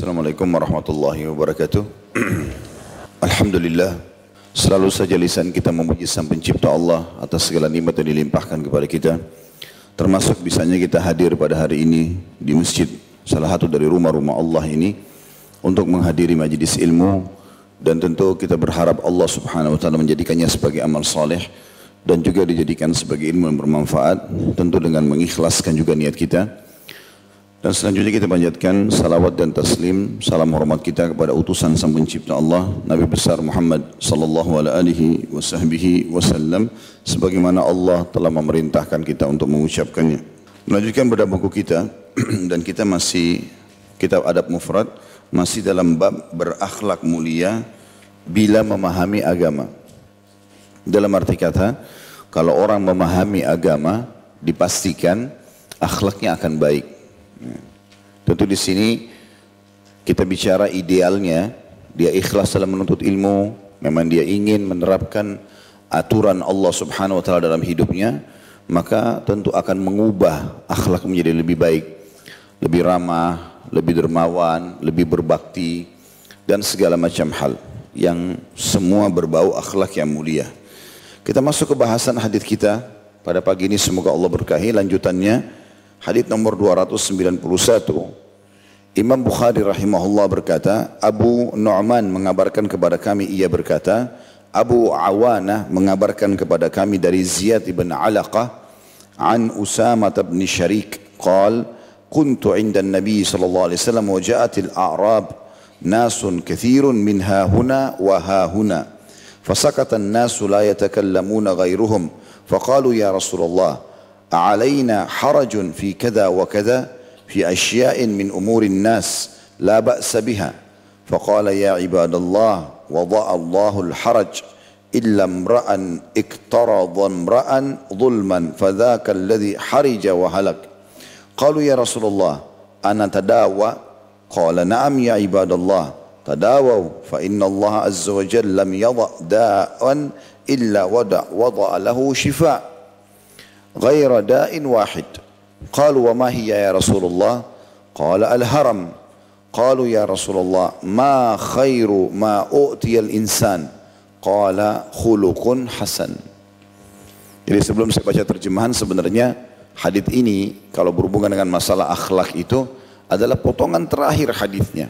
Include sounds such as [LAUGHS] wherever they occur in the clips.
Assalamualaikum warahmatullahi wabarakatuh. [CLEARS THROAT] Alhamdulillah, selalu saja lisan kita memuji Sang Pencipta Allah atas segala nikmat yang dilimpahkan kepada kita. Termasuk bisanya kita hadir pada hari ini di masjid salah satu dari rumah-rumah Allah ini untuk menghadiri majlis ilmu dan tentu kita berharap Allah Subhanahu wa taala menjadikannya sebagai amal saleh dan juga dijadikan sebagai ilmu yang bermanfaat tentu dengan mengikhlaskan juga niat kita. Dan selanjutnya kita panjatkan salawat dan taslim, salam hormat kita kepada utusan Sang Pencipta Allah, Nabi besar Muhammad sallallahu alaihi wasallam sebagaimana Allah telah memerintahkan kita untuk mengucapkannya. Melanjutkan pada buku kita [CLEARS THROAT] dan kita masih kitab adab mufrad masih dalam bab berakhlak mulia bila memahami agama. Dalam arti kata, kalau orang memahami agama dipastikan akhlaknya akan baik. Tentu di sini kita bicara idealnya, dia ikhlas dalam menuntut ilmu, memang dia ingin menerapkan aturan Allah Subhanahu wa taala dalam hidupnya, maka tentu akan mengubah akhlak menjadi lebih baik, lebih ramah, lebih dermawan, lebih berbakti dan segala macam hal yang semua berbau akhlak yang mulia. Kita masuk ke bahasan hadis kita pada pagi ini. Semoga Allah berkahi lanjutannya Hadis nomor 291. Imam Bukhari rahimahullah berkata, Abu Nu'man mengabarkan kepada kami ia berkata, Abu Awana mengabarkan kepada kami dari Ziyad ibn Alaqah an Usama bin Syarik qal kuntu 'inda an-nabi sallallahu alaihi wasallam wa ja'at al-a'rab nasun kathirun min ha huna wa ha huna fasakata an-nasu la yatakallamuna ghayruhum faqalu ya علينا حرج في كذا وكذا في أشياء من أمور الناس لا بأس بها. فقال يا عباد الله وضع الله الحرج. إلا امرأ اقترض امرأ ظلما فذاك الذي حرج وهلك. قالوا يا رسول الله أنا تداوى؟ قال نعم يا عباد الله تداووا فإن الله عز وجل لم يضع داء إلا وضع, وضع له شفاء. ghaira da'in wahid. Qalu wa ya Rasulullah? Qala al-haram. Qalu ya Rasulullah, ma khairu ma u'tiya al-insan? Qala khuluqun hasan. Jadi sebelum saya baca terjemahan sebenarnya hadis ini kalau berhubungan dengan masalah akhlak itu adalah potongan terakhir hadisnya.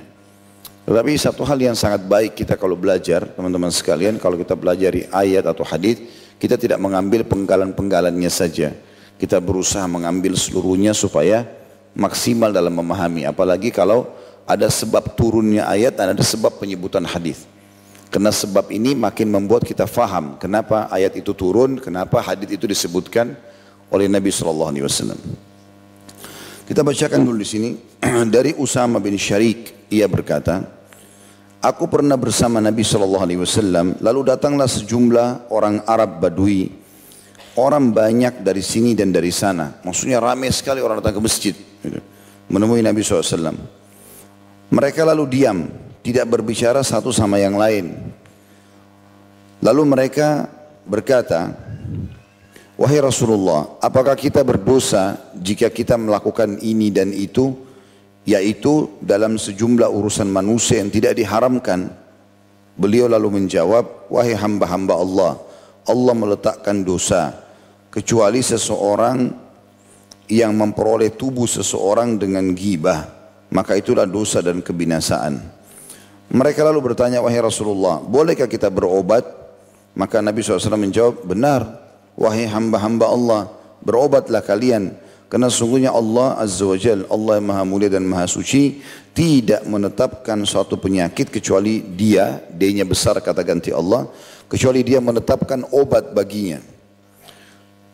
Tetapi satu hal yang sangat baik kita kalau belajar, teman-teman sekalian, kalau kita belajar ayat atau hadis, kita tidak mengambil penggalan-penggalannya saja. Kita berusaha mengambil seluruhnya supaya maksimal dalam memahami. Apalagi kalau ada sebab turunnya ayat dan ada sebab penyebutan hadis. Karena sebab ini makin membuat kita faham kenapa ayat itu turun, kenapa hadis itu disebutkan oleh Nabi Shallallahu Alaihi Wasallam. Kita bacakan dulu di sini [CLEARS THROAT] dari Usama bin Syarik ia berkata, Aku pernah bersama Nabi Shallallahu Alaihi Wasallam. Lalu datanglah sejumlah orang Arab Badui. Orang banyak dari sini dan dari sana. Maksudnya ramai sekali orang datang ke masjid. Menemui Nabi SAW. Mereka lalu diam. Tidak berbicara satu sama yang lain. Lalu mereka berkata, Wahai Rasulullah, apakah kita berdosa jika kita melakukan ini dan itu? Yaitu dalam sejumlah urusan manusia yang tidak diharamkan. Beliau lalu menjawab, wahai hamba-hamba Allah, Allah meletakkan dosa kecuali seseorang yang memperoleh tubuh seseorang dengan gibah, maka itulah dosa dan kebinasaan. Mereka lalu bertanya, wahai Rasulullah, bolehkah kita berobat? Maka Nabi SAW menjawab, benar, wahai hamba-hamba Allah, berobatlah kalian karena sungguhnya Allah Azza wa Jal, Allah yang maha mulia dan maha suci, tidak menetapkan suatu penyakit kecuali dia, dia besar kata ganti Allah, kecuali dia menetapkan obat baginya.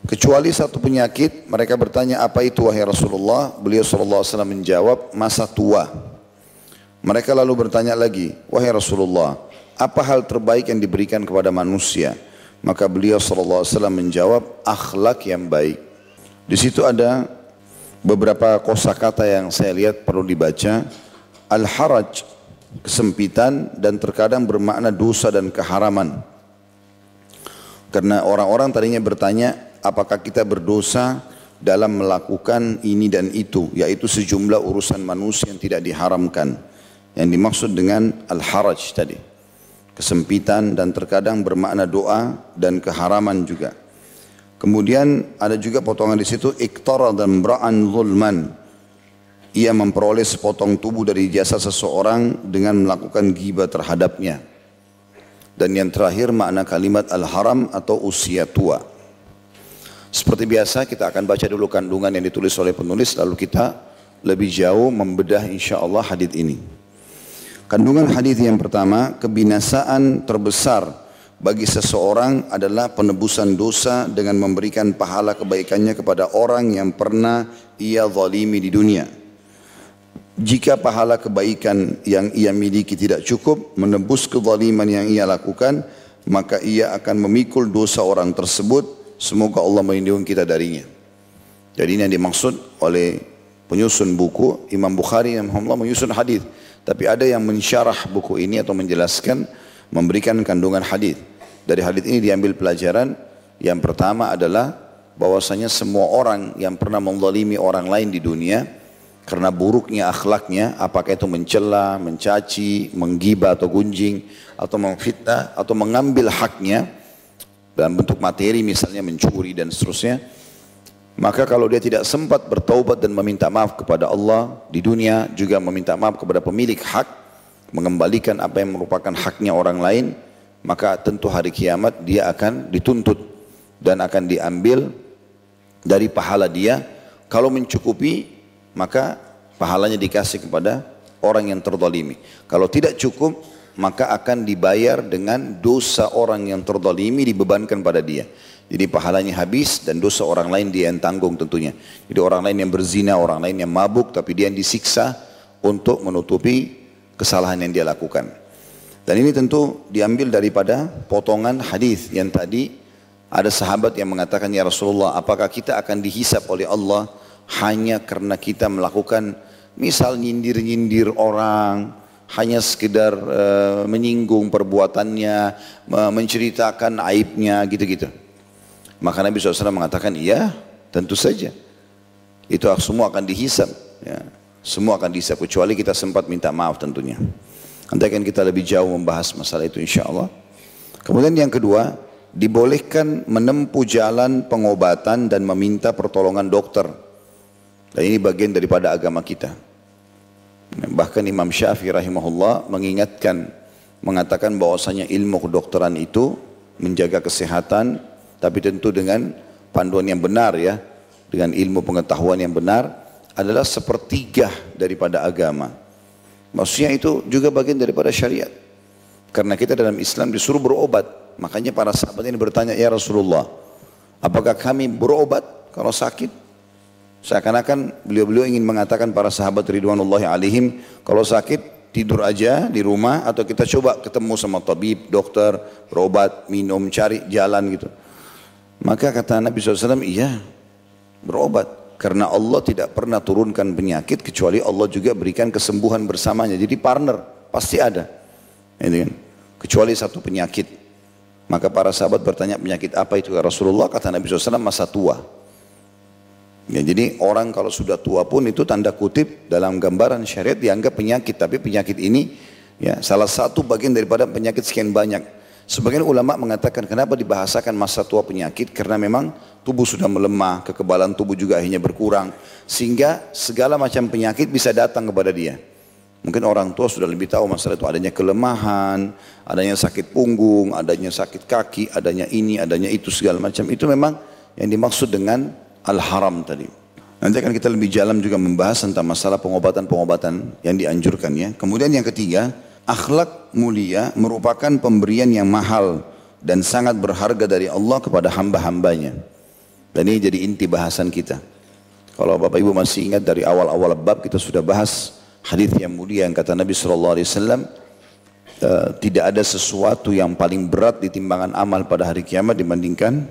Kecuali satu penyakit, mereka bertanya apa itu wahai Rasulullah? Beliau SAW menjawab, masa tua. Mereka lalu bertanya lagi, wahai Rasulullah, apa hal terbaik yang diberikan kepada manusia? Maka beliau SAW menjawab, akhlak yang baik. Di situ ada beberapa kosakata yang saya lihat perlu dibaca. Al-haraj, kesempitan dan terkadang bermakna dosa dan keharaman. Karena orang-orang tadinya bertanya, apakah kita berdosa dalam melakukan ini dan itu, yaitu sejumlah urusan manusia yang tidak diharamkan. yang dimaksud dengan al-haraj tadi. Kesempitan dan terkadang bermakna doa dan keharaman juga. Kemudian ada juga potongan di situ iktara dan bra'an zulman. Ia memperoleh sepotong tubuh dari jasa seseorang dengan melakukan ghibah terhadapnya. Dan yang terakhir makna kalimat al-haram atau usia tua. Seperti biasa kita akan baca dulu kandungan yang ditulis oleh penulis lalu kita lebih jauh membedah insya Allah hadith ini. Kandungan hadith yang pertama, kebinasaan terbesar bagi seseorang adalah penebusan dosa dengan memberikan pahala kebaikannya kepada orang yang pernah ia zalimi di dunia. Jika pahala kebaikan yang ia miliki tidak cukup menebus kezaliman yang ia lakukan, maka ia akan memikul dosa orang tersebut. Semoga Allah melindungi kita darinya. Jadi ini yang dimaksud oleh penyusun buku Imam Bukhari yang menyusun hadis tapi ada yang mensyarah buku ini atau menjelaskan memberikan kandungan hadis. Dari hadis ini diambil pelajaran yang pertama adalah bahwasanya semua orang yang pernah menzalimi orang lain di dunia karena buruknya akhlaknya apakah itu mencela, mencaci, menggibah atau gunjing atau memfitnah atau mengambil haknya dalam bentuk materi misalnya mencuri dan seterusnya maka kalau dia tidak sempat bertaubat dan meminta maaf kepada Allah di dunia juga meminta maaf kepada pemilik hak mengembalikan apa yang merupakan haknya orang lain maka tentu hari kiamat dia akan dituntut dan akan diambil dari pahala dia. Kalau mencukupi maka pahalanya dikasih kepada orang yang terzalimi. Kalau tidak cukup maka akan dibayar dengan dosa orang yang terzalimi dibebankan pada dia. Jadi pahalanya habis dan dosa orang lain dia yang tanggung tentunya. Jadi orang lain yang berzina, orang lain yang mabuk tapi dia yang disiksa untuk menutupi kesalahan yang dia lakukan. Dan ini tentu diambil daripada potongan hadis yang tadi ada sahabat yang mengatakan ya Rasulullah apakah kita akan dihisap oleh Allah hanya karena kita melakukan misal nyindir-nyindir orang hanya sekedar uh, menyinggung perbuatannya menceritakan aibnya gitu-gitu maka Nabi SAW mengatakan, iya tentu saja. Itu semua akan dihisap. Ya. Semua akan dihisap, kecuali kita sempat minta maaf tentunya. Nanti akan kita lebih jauh membahas masalah itu insya Allah. Kemudian yang kedua, dibolehkan menempuh jalan pengobatan dan meminta pertolongan dokter. Dan ini bagian daripada agama kita. Bahkan Imam Syafi'i rahimahullah mengingatkan, mengatakan bahwasanya ilmu kedokteran itu menjaga kesehatan, tapi tentu dengan panduan yang benar ya, dengan ilmu pengetahuan yang benar adalah sepertiga daripada agama. Maksudnya itu juga bagian daripada syariat. Karena kita dalam Islam disuruh berobat. Makanya para sahabat ini bertanya, Ya Rasulullah, apakah kami berobat kalau sakit? Seakan-akan beliau-beliau ingin mengatakan para sahabat Ridwanullah alaihim, kalau sakit tidur aja di rumah atau kita coba ketemu sama tabib, dokter, berobat, minum, cari jalan gitu. Maka kata Nabi SAW, iya berobat. Karena Allah tidak pernah turunkan penyakit kecuali Allah juga berikan kesembuhan bersamanya. Jadi partner, pasti ada. Ini kan. Kecuali satu penyakit. Maka para sahabat bertanya penyakit apa itu ya Rasulullah? Kata Nabi SAW masa tua. Ya, jadi orang kalau sudah tua pun itu tanda kutip dalam gambaran syariat dianggap penyakit. Tapi penyakit ini ya salah satu bagian daripada penyakit sekian banyak. Sebagian ulama mengatakan kenapa dibahasakan masa tua penyakit karena memang tubuh sudah melemah, kekebalan tubuh juga akhirnya berkurang sehingga segala macam penyakit bisa datang kepada dia. Mungkin orang tua sudah lebih tahu masalah itu adanya kelemahan, adanya sakit punggung, adanya sakit kaki, adanya ini, adanya itu segala macam. Itu memang yang dimaksud dengan al-haram tadi. Nanti akan kita lebih jalan juga membahas tentang masalah pengobatan-pengobatan yang dianjurkan ya. Kemudian yang ketiga, akhlak mulia merupakan pemberian yang mahal dan sangat berharga dari Allah kepada hamba-hambanya. Dan ini jadi inti bahasan kita. Kalau Bapak Ibu masih ingat dari awal-awal bab kita sudah bahas hadis yang mulia yang kata Nabi Shallallahu Alaihi Wasallam eh, tidak ada sesuatu yang paling berat di timbangan amal pada hari kiamat dibandingkan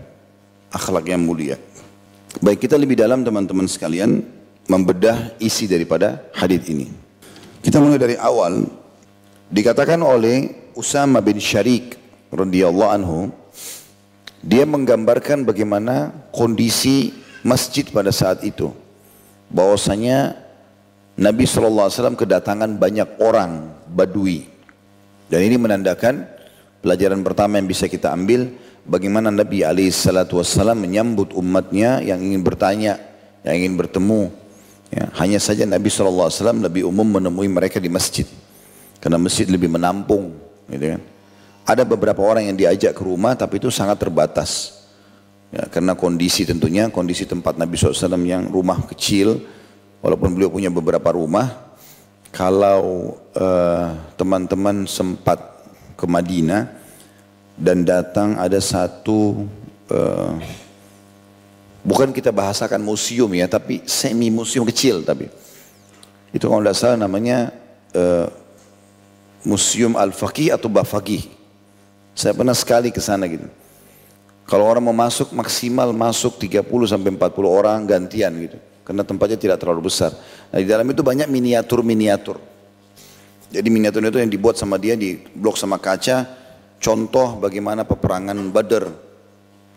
akhlak yang mulia. Baik kita lebih dalam teman-teman sekalian membedah isi daripada hadis ini. Kita mulai dari awal Dikatakan oleh Usama bin Syarik radhiyallahu anhu dia menggambarkan bagaimana kondisi masjid pada saat itu. Bahwasanya Nabi SAW kedatangan banyak orang badui. Dan ini menandakan pelajaran pertama yang bisa kita ambil bagaimana Nabi SAW menyambut umatnya yang ingin bertanya, yang ingin bertemu. Ya, hanya saja Nabi SAW lebih umum menemui mereka di masjid. Karena masjid lebih menampung. Gitu kan. Ada beberapa orang yang diajak ke rumah tapi itu sangat terbatas. Ya, karena kondisi tentunya, kondisi tempat Nabi SAW yang rumah kecil, walaupun beliau punya beberapa rumah, kalau eh, teman-teman uh, sempat ke Madinah dan datang ada satu uh, bukan kita bahasakan museum ya, tapi semi museum kecil tapi itu kalau tidak salah namanya uh, Museum Al-Faqih atau Bafaqih. Saya pernah sekali ke sana gitu. Kalau orang mau masuk maksimal masuk 30 sampai 40 orang gantian gitu. Karena tempatnya tidak terlalu besar. Nah di dalam itu banyak miniatur-miniatur. Jadi miniatur itu yang dibuat sama dia di blok sama kaca. Contoh bagaimana peperangan Badar.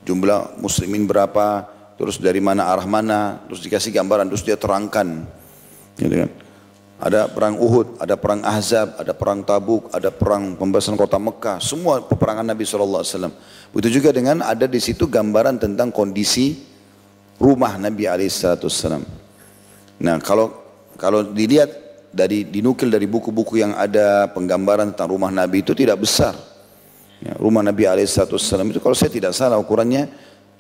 Jumlah muslimin berapa, terus dari mana arah mana, terus dikasih gambaran, terus dia terangkan. Gitu kan. Ada perang Uhud, ada perang Ahzab, ada perang Tabuk, ada perang pembebasan kota Mekah, semua peperangan Nabi SAW. Begitu juga dengan ada di situ gambaran tentang kondisi rumah Nabi SAW. Nah kalau kalau dilihat dari dinukil dari buku-buku yang ada penggambaran tentang rumah Nabi itu tidak besar. Ya, rumah Nabi SAW itu kalau saya tidak salah ukurannya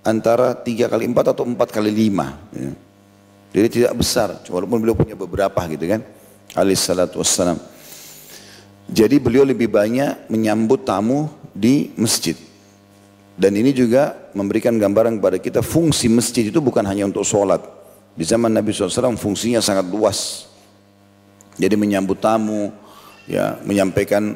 antara tiga kali empat atau empat kali lima. Ya. Jadi tidak besar, walaupun beliau punya beberapa gitu kan alaihissalatu wassalam. Jadi beliau lebih banyak menyambut tamu di masjid. Dan ini juga memberikan gambaran kepada kita fungsi masjid itu bukan hanya untuk sholat. Di zaman Nabi SAW fungsinya sangat luas. Jadi menyambut tamu, ya menyampaikan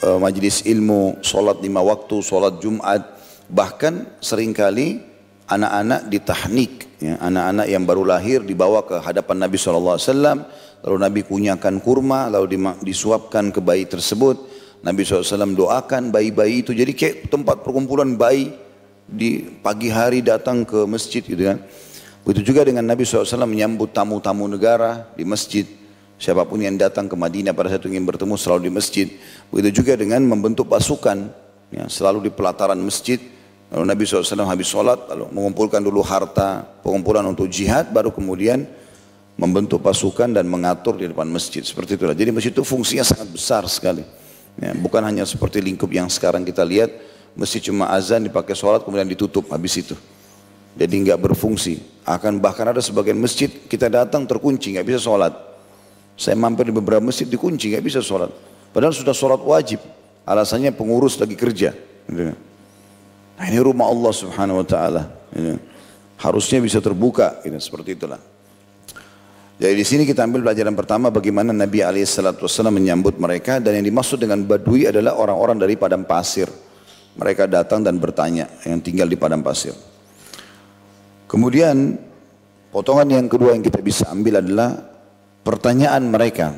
uh, majlis ilmu, sholat lima waktu, sholat Jumat. Bahkan sering kali anak-anak ditahnik, ya, anak-anak yang baru lahir dibawa ke hadapan Nabi SAW Lalu Nabi kunyakan kurma, lalu disuapkan ke bayi tersebut. Nabi SAW doakan bayi-bayi itu. Jadi kayak tempat perkumpulan bayi di pagi hari datang ke masjid gitu kan. Begitu juga dengan Nabi SAW menyambut tamu-tamu negara di masjid. Siapa pun yang datang ke Madinah pada saat ingin bertemu selalu di masjid. Begitu juga dengan membentuk pasukan. Ya, selalu di pelataran masjid. Lalu Nabi SAW habis sholat, lalu mengumpulkan dulu harta, pengumpulan untuk jihad, baru kemudian membentuk pasukan dan mengatur di depan masjid seperti itulah. Jadi masjid itu fungsinya sangat besar sekali. Ya, bukan hanya seperti lingkup yang sekarang kita lihat, masjid cuma azan dipakai sholat kemudian ditutup habis itu. Jadi nggak berfungsi. Akan bahkan ada sebagian masjid kita datang terkunci nggak bisa sholat. Saya mampir di beberapa masjid dikunci nggak bisa sholat. Padahal sudah sholat wajib. Alasannya pengurus lagi kerja. Nah ini rumah Allah subhanahu wa ta'ala. Harusnya bisa terbuka. Seperti itulah. Jadi di sini kita ambil pelajaran pertama bagaimana Nabi SAW menyambut mereka dan yang dimaksud dengan badui adalah orang-orang dari padang pasir. Mereka datang dan bertanya yang tinggal di padang pasir. Kemudian potongan yang kedua yang kita bisa ambil adalah pertanyaan mereka.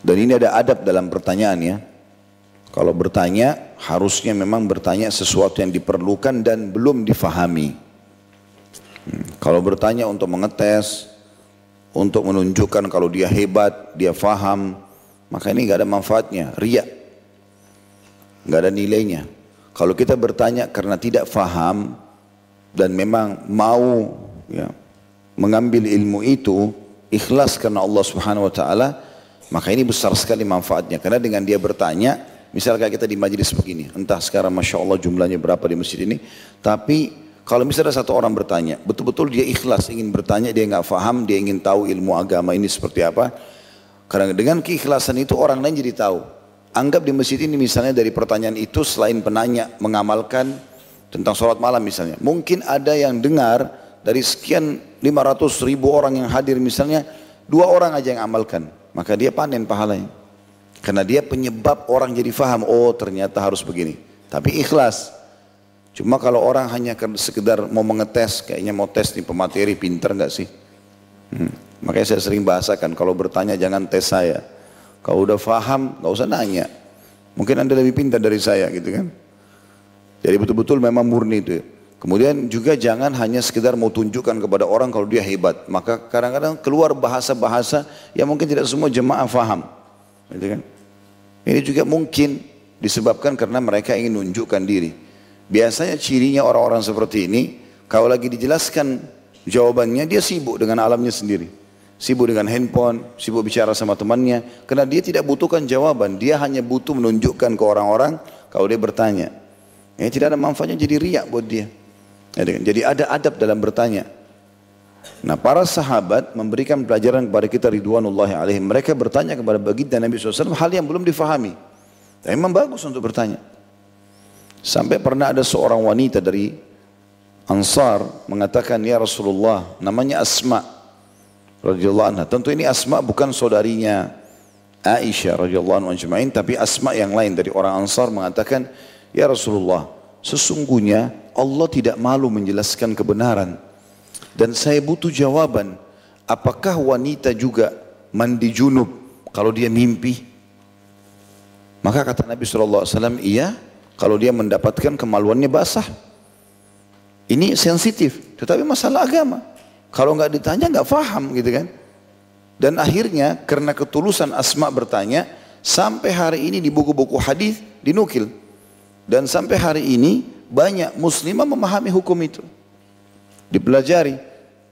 Dan ini ada adab dalam pertanyaan ya. Kalau bertanya harusnya memang bertanya sesuatu yang diperlukan dan belum difahami. Kalau bertanya untuk mengetes, untuk menunjukkan kalau dia hebat, dia faham, maka ini nggak ada manfaatnya, ria, nggak ada nilainya. Kalau kita bertanya karena tidak faham dan memang mau ya, mengambil ilmu itu ikhlas karena Allah Subhanahu Wa Taala, maka ini besar sekali manfaatnya. Karena dengan dia bertanya, misalnya kita di majelis begini, entah sekarang masya Allah jumlahnya berapa di masjid ini, tapi kalau misalnya satu orang bertanya, betul-betul dia ikhlas ingin bertanya, dia nggak faham, dia ingin tahu ilmu agama ini seperti apa. Karena dengan keikhlasan itu orang lain jadi tahu. Anggap di masjid ini misalnya dari pertanyaan itu selain penanya mengamalkan tentang sholat malam misalnya. Mungkin ada yang dengar dari sekian 500 ribu orang yang hadir misalnya, dua orang aja yang amalkan. Maka dia panen pahalanya. Karena dia penyebab orang jadi faham, oh ternyata harus begini. Tapi ikhlas. Cuma kalau orang hanya sekedar mau mengetes, kayaknya mau tes nih pemateri pinter nggak sih? Hmm. Makanya saya sering bahasakan, kalau bertanya jangan tes saya. Kalau udah faham, nggak usah nanya. Mungkin anda lebih pintar dari saya gitu kan. Jadi betul-betul memang murni itu. Kemudian juga jangan hanya sekedar mau tunjukkan kepada orang kalau dia hebat. Maka kadang-kadang keluar bahasa-bahasa yang mungkin tidak semua jemaah faham. Gitu kan? Ini juga mungkin disebabkan karena mereka ingin menunjukkan diri. Biasanya cirinya orang-orang seperti ini, kalau lagi dijelaskan jawabannya, dia sibuk dengan alamnya sendiri. Sibuk dengan handphone, sibuk bicara sama temannya. Karena dia tidak butuhkan jawaban, dia hanya butuh menunjukkan ke orang-orang kalau dia bertanya. Ya, tidak ada manfaatnya jadi riak buat dia. Ya, jadi ada adab dalam bertanya. Nah para sahabat memberikan pelajaran kepada kita ridwanullah alaihim. Mereka bertanya kepada baginda Nabi SAW hal yang belum difahami. Dan memang bagus untuk bertanya. Sampai pernah ada seorang wanita dari Ansar mengatakan ya Rasulullah namanya Asma radhiyallahu anha. Tentu ini Asma bukan saudarinya Aisyah radhiyallahu anha tapi Asma yang lain dari orang Ansar mengatakan ya Rasulullah sesungguhnya Allah tidak malu menjelaskan kebenaran. Dan saya butuh jawaban, apakah wanita juga mandi junub kalau dia mimpi? Maka kata Nabi SAW, iya kalau dia mendapatkan kemaluannya basah. Ini sensitif, tetapi masalah agama. Kalau nggak ditanya nggak faham gitu kan. Dan akhirnya karena ketulusan Asma bertanya, sampai hari ini di buku-buku hadis dinukil. Dan sampai hari ini banyak muslimah memahami hukum itu. Dipelajari.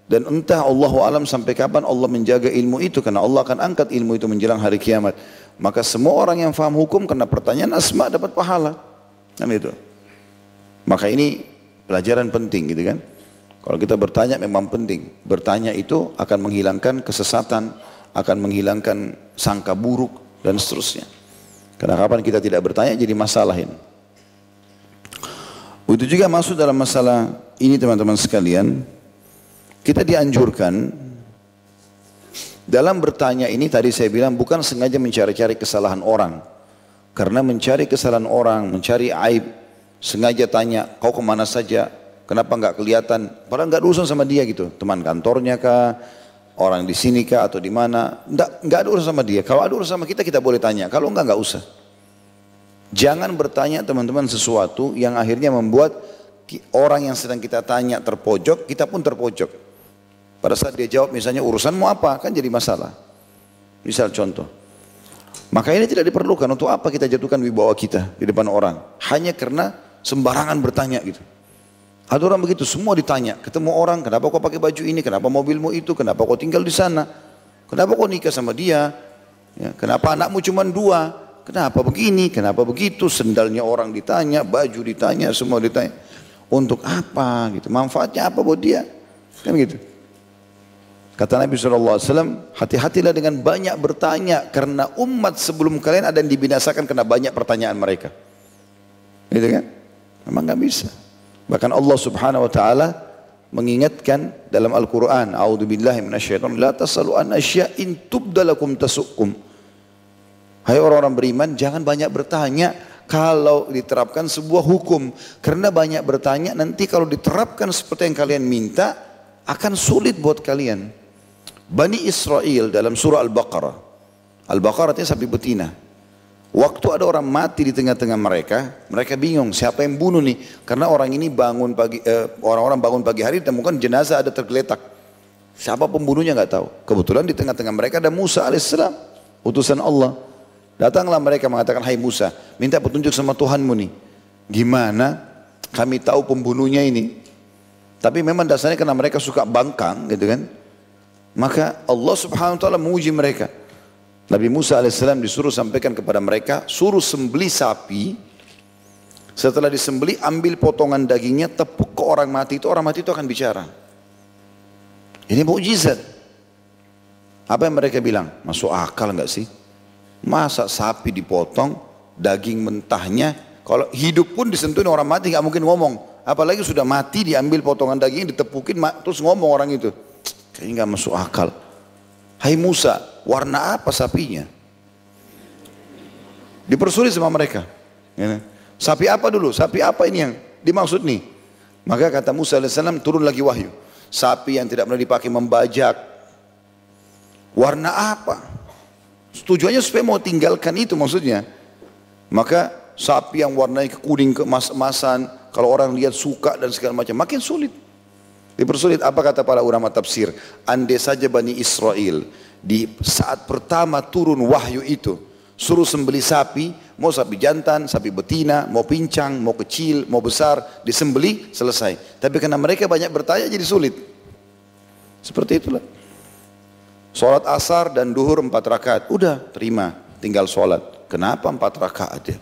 Dan entah Allah alam sampai kapan Allah menjaga ilmu itu. Karena Allah akan angkat ilmu itu menjelang hari kiamat. Maka semua orang yang faham hukum karena pertanyaan asma dapat pahala. Kan itu. Maka ini pelajaran penting gitu kan. Kalau kita bertanya memang penting. Bertanya itu akan menghilangkan kesesatan, akan menghilangkan sangka buruk dan seterusnya. Karena kapan kita tidak bertanya jadi masalah ini. Begitu juga masuk dalam masalah ini teman-teman sekalian, kita dianjurkan dalam bertanya ini tadi saya bilang bukan sengaja mencari-cari kesalahan orang. Karena mencari kesalahan orang, mencari aib, sengaja tanya, kau ke mana saja, kenapa enggak kelihatan, padahal enggak urusan sama dia gitu, teman kantornya kah, orang di sini kah atau di mana, enggak, enggak ada urusan sama dia. Kalau ada urusan sama kita, kita boleh tanya, kalau enggak, enggak usah. Jangan bertanya teman-teman sesuatu yang akhirnya membuat orang yang sedang kita tanya terpojok, kita pun terpojok. Pada saat dia jawab misalnya urusanmu apa, kan jadi masalah. Misal contoh. Maka ini tidak diperlukan untuk apa kita jatuhkan wibawa kita di depan orang. Hanya karena sembarangan bertanya gitu. Ada orang begitu, semua ditanya. Ketemu orang, kenapa kau pakai baju ini, kenapa mobilmu itu, kenapa kau tinggal di sana, kenapa kau nikah sama dia, ya, kenapa anakmu cuma dua, Kenapa begini, kenapa begitu, sendalnya orang ditanya, baju ditanya, semua ditanya. Untuk apa gitu, manfaatnya apa buat dia? Kan gitu. Kata Nabi SAW, hati-hatilah dengan banyak bertanya karena umat sebelum kalian ada yang dibinasakan karena banyak pertanyaan mereka. Gitu kan? Memang nggak bisa. Bahkan Allah Subhanahu wa taala mengingatkan dalam Al-Qur'an, "A'udzubillahi minasyaitonir la tasalu an asya'in tubdalakum tasukum." Hai orang-orang beriman, jangan banyak bertanya kalau diterapkan sebuah hukum. Karena banyak bertanya, nanti kalau diterapkan seperti yang kalian minta, akan sulit buat kalian. Bani Israel dalam surah Al-Baqarah. Al-Baqarah itu sapi betina. Waktu ada orang mati di tengah-tengah mereka, mereka bingung siapa yang bunuh nih. Karena orang ini bangun pagi, eh, orang-orang bangun pagi hari ditemukan jenazah ada tergeletak. Siapa pembunuhnya nggak tahu. Kebetulan di tengah-tengah mereka ada Musa alaihissalam, utusan Allah. Datanglah mereka mengatakan, hai Musa, minta petunjuk sama Tuhanmu nih. Gimana kami tahu pembunuhnya ini? Tapi memang dasarnya karena mereka suka bangkang gitu kan. Maka Allah subhanahu wa ta'ala menguji mereka. Nabi Musa alaihissalam disuruh sampaikan kepada mereka, suruh sembeli sapi. Setelah disembeli, ambil potongan dagingnya, tepuk ke orang mati itu, orang mati itu akan bicara. Ini mukjizat. Apa yang mereka bilang? Masuk akal enggak sih? Masa sapi dipotong, daging mentahnya, kalau hidup pun disentuhin orang mati nggak mungkin ngomong. Apalagi sudah mati diambil potongan daging ditepukin terus ngomong orang itu. Kayaknya nggak masuk akal. Hai Musa, warna apa sapinya? Dipersulit sama mereka. Ya. Sapi apa dulu? Sapi apa ini yang dimaksud nih? Maka kata Musa AS turun lagi wahyu. Sapi yang tidak pernah dipakai membajak. Warna apa? Tujuannya supaya mau tinggalkan itu maksudnya. Maka sapi yang warnanya kuning keemas-emasan, kalau orang lihat suka dan segala macam, makin sulit. Dipersulit apa kata para ulama tafsir? Andai saja Bani Israel di saat pertama turun wahyu itu suruh sembeli sapi, mau sapi jantan, sapi betina, mau pincang, mau kecil, mau besar, disembeli selesai. Tapi karena mereka banyak bertanya jadi sulit. Seperti itulah. Sholat asar dan duhur empat rakaat, udah terima, tinggal sholat. Kenapa empat rakaat ya?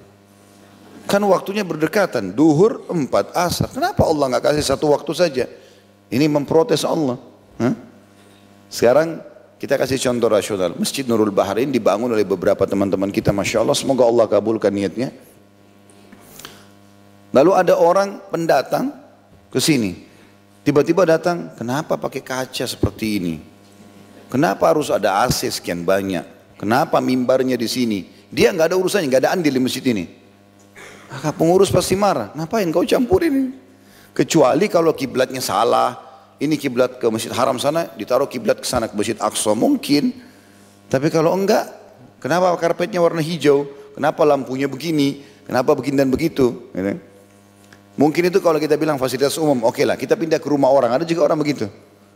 Kan waktunya berdekatan, duhur empat asar. Kenapa Allah nggak kasih satu waktu saja? Ini memprotes Allah. Hah? Sekarang kita kasih contoh rasional. Masjid Nurul Baharin dibangun oleh beberapa teman-teman kita. Masya Allah, semoga Allah kabulkan niatnya. Lalu ada orang pendatang ke sini. Tiba-tiba datang, kenapa pakai kaca seperti ini? Kenapa harus ada AC sekian banyak? Kenapa mimbarnya di sini? Dia nggak ada urusannya, nggak ada andil di masjid ini. Maka pengurus pasti marah. Ngapain kau campurin ini? Kecuali kalau kiblatnya salah. Ini kiblat ke Masjid Haram sana, ditaruh kiblat ke sana ke Masjid Aqsa mungkin. Tapi kalau enggak, kenapa karpetnya warna hijau? Kenapa lampunya begini? Kenapa begini dan begitu? Gitu. Mungkin itu kalau kita bilang fasilitas umum, oke lah kita pindah ke rumah orang. Ada juga orang begitu.